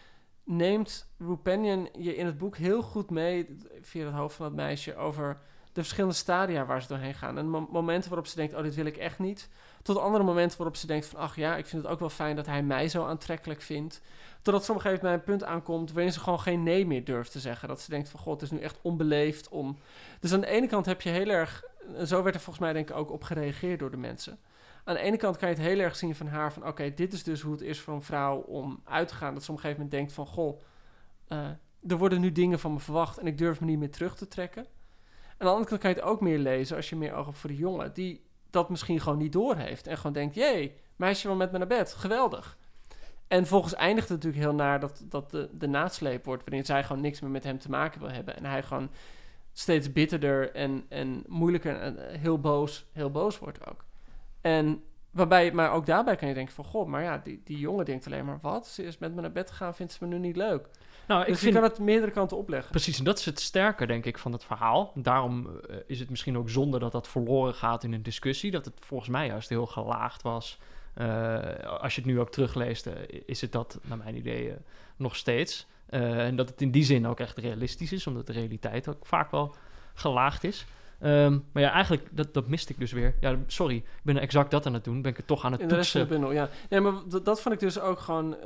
neemt Rupenian je in het boek heel goed mee, via het hoofd van dat meisje, over de verschillende stadia waar ze doorheen gaan. En mo- momenten waarop ze denkt, oh, dit wil ik echt niet. Tot andere momenten waarop ze denkt van, ach ja, ik vind het ook wel fijn dat hij mij zo aantrekkelijk vindt. Totdat ze op een gegeven moment een punt aankomt waarin ze gewoon geen nee meer durft te zeggen. Dat ze denkt van, god, het is nu echt onbeleefd om... Dus aan de ene kant heb je heel erg... En zo werd er volgens mij denk ik ook op gereageerd door de mensen. Aan de ene kant kan je het heel erg zien van haar van... Oké, dit is dus hoe het is voor een vrouw om uit te gaan. Dat ze op een gegeven moment denkt van... Goh, eh, er worden nu dingen van me verwacht en ik durf me niet meer terug te trekken. Aan de andere kant kan je het ook meer lezen als je meer oog hebt voor de jongen. Die dat misschien gewoon niet doorheeft. En gewoon denkt, jee, meisje wil met me naar bed. Geweldig. En volgens eindigt het natuurlijk heel naar dat, dat de, de nasleep wordt... waarin zij gewoon niks meer met hem te maken wil hebben. En hij gewoon steeds bitterder en, en moeilijker en eh, heel boos, heel boos wordt ook. En Waarbij, maar ook daarbij kan je denken van, god, maar ja, die, die jongen denkt alleen maar, wat? Ze is met me naar bed gegaan, vindt ze me nu niet leuk. Nou, ik dus vind je kan het meerdere kanten opleggen. Precies, en dat is het sterke, denk ik, van het verhaal. Daarom eh, is het misschien ook zonde dat dat verloren gaat in een discussie. Dat het volgens mij juist heel gelaagd was. Eh, als je het nu ook terugleest, eh, is het dat, naar mijn idee, eh, nog steeds. En dat het in die zin ook echt realistisch is, omdat de realiteit ook vaak wel gelaagd is. Ehm, maar ja, eigenlijk, dat, dat miste ik dus weer. Ja, sorry, ik ben exact dat aan het doen. Ben ik het toch aan het In de rest van de toetsen. bundel, ja. Nee, maar dat, dat vond ik dus ook gewoon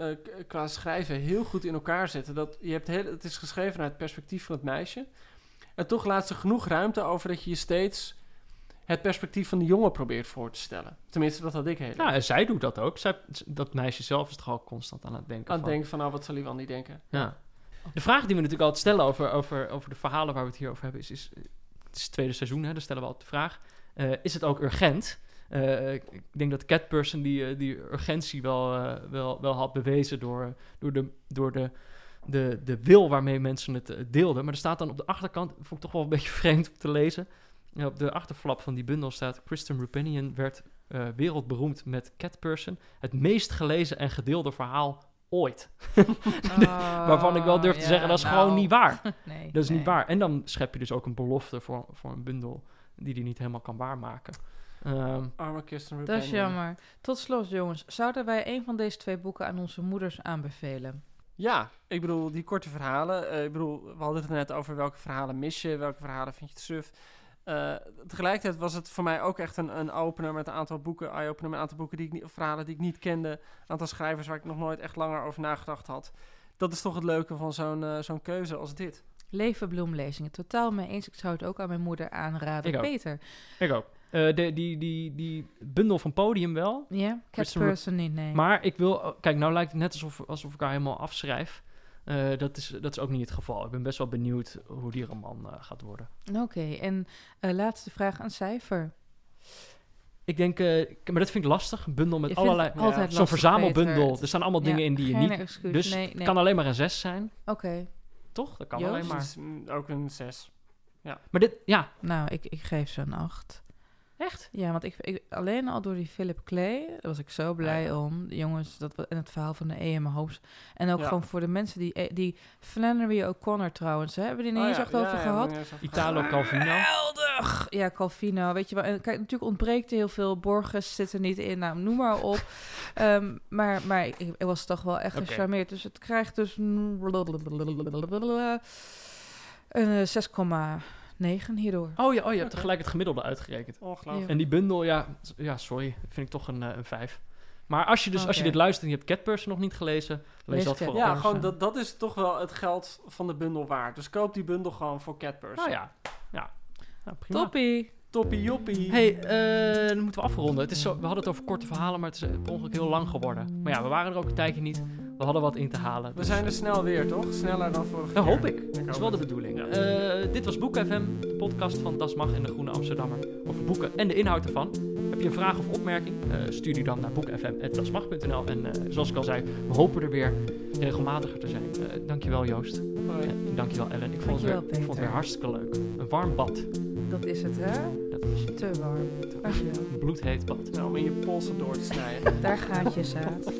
qua schrijven heel goed in elkaar zetten. Dat, je hebt heel, het is geschreven naar het perspectief van het meisje. En toch laat ze genoeg ruimte over dat je je steeds het perspectief van de jongen probeert voor te stellen. Tenminste, dat had ik heel Ja, en zij doet dat ook. Zij, dat meisje zelf is toch al constant aan het denken. aan het van- denken van, nou, wat zal hij wel niet denken? Ja. De vraag die we natuurlijk altijd stellen over, over, over de verhalen waar we het hier over hebben, is, is het is het tweede seizoen, hè, dan stellen we altijd de vraag, eh, is het ook urgent? Eh, ik denk dat Catperson die, eh, die urgentie wel, wel, wel had bewezen door, door, de, door de, de, de wil waarmee mensen het deelden. Maar er staat dan op de achterkant, vond ik toch wel een beetje vreemd om te lezen, Op de achterflap van die bundel staat, Kristen Rupinian werd eh, wereldberoemd met Catperson, het meest gelezen en gedeelde verhaal ooit. Waarvan ik wel durf te Oh, zeggen, dat is nou, gewoon niet waar. Nee, Dat is niet waar. En dan schep je dus ook een belofte voor, voor een bundel die die niet helemaal kan waarmaken. Ehm, Arme Kirsten Dat is jammer. Tot slot, jongens. Zouden wij een van deze twee boeken aan onze moeders aanbevelen? Ja, ik bedoel, die korte verhalen. eh, ik bedoel, we hadden het net over welke verhalen mis je, welke verhalen vind je te suf. Eh, tegelijkertijd was het voor mij ook echt een, een opener met een aantal boeken, eye-opener met een aantal boeken die ik niet, of verhalen die ik niet kende, een aantal schrijvers waar ik nog nooit echt langer over nagedacht had. Dat is toch het leuke van zo'n eh, zo'n keuze als dit. Leven bloemlezingen. Totaal mee eens. Ik zou het ook aan mijn moeder aanraden. Ik ook. Peter. ik ook. Eh, de, die, die, die bundel van Podium wel. Ja? Catperson niet, nee. Maar ik wil... oh, Kijk, nou lijkt het net alsof, alsof ik haar helemaal afschrijf. Eh, dat, is, dat is ook niet het geval. Ik ben best wel benieuwd hoe die roman eh, gaat worden. Oké, en eh, laatste vraag, een cijfer. Ik denk... eh, maar dat vind ik lastig. Een bundel met allerlei... altijd Zo'n verzamelbundel. Peter. Er staan allemaal dingen Ja, in die je niet... excuus. Dus nee, het kan alleen maar een 6 zijn. Oké, Toch? Dat kan Joost? alleen maar. Dus, mm, ook een 6. Maar dit... Ja, nou, ik, ik geef ze een acht. Echt? Ja, want ik, ik, alleen al door die Philip Clay daar was ik zo blij ja. om. Jongens, dat in het verhaal van de EM Hoops. En ook gewoon voor de mensen die... Die Flannery O'Connor trouwens, hè, hebben we die niet oh, over gehad? Italo Calvino. Geweldig! Ja, Calvino, weet je wel. En kijk, natuurlijk ontbreekt er heel veel. Borges zit er niet in, nou, noem maar op. maar maar ik, was toch wel echt okay. gecharmeerd. Dus het krijgt dus... Een 6, 9 hierdoor. Oh ja, oh, je hebt gelijk het gemiddelde uitgerekend. oh Ja. En die bundel, ja, ja, sorry, vind ik toch een, eh, een 5. Maar als je, dus, als je dit luistert en je hebt Catperson nog niet gelezen, lees, dat vooral. Ja, gewoon dat, dat is toch wel het geld van de bundel waard. Dus koop die bundel gewoon voor Catperson. Nou ja, ja. Nou, prima. Toppie. Toppie joppie. Hey, eh, dan moeten we afronden. Het is zo, we hadden het over korte verhalen, maar het is eh, per ongeluk heel lang geworden. Maar ja, we waren er ook een tijdje niet. We hadden wat in te halen. We zijn er snel weer, toch? Sneller dan vorige Dat keer. hoop ik. Dat is wel de bedoeling. Ja. Eh, dit was Boek FM, de podcast van Das Mag en de Groene Amsterdammer over boeken en de inhoud ervan. Heb je een vraag of opmerking? Eh, stuur die dan naar boekfm.dasmag.nl. En eh, zoals ik al zei, we hopen er weer regelmatiger te zijn. Eh, dankjewel Joost. Hoi. En dankjewel Ellen. Ik vond, het weer, ik vond het weer hartstikke leuk. Een warm bad. Dat is het, hè? Dat is Te warm. Dankjewel. een bloedheet bad. Nou, om in je polsen door te snijden. Daar gaat je zaad.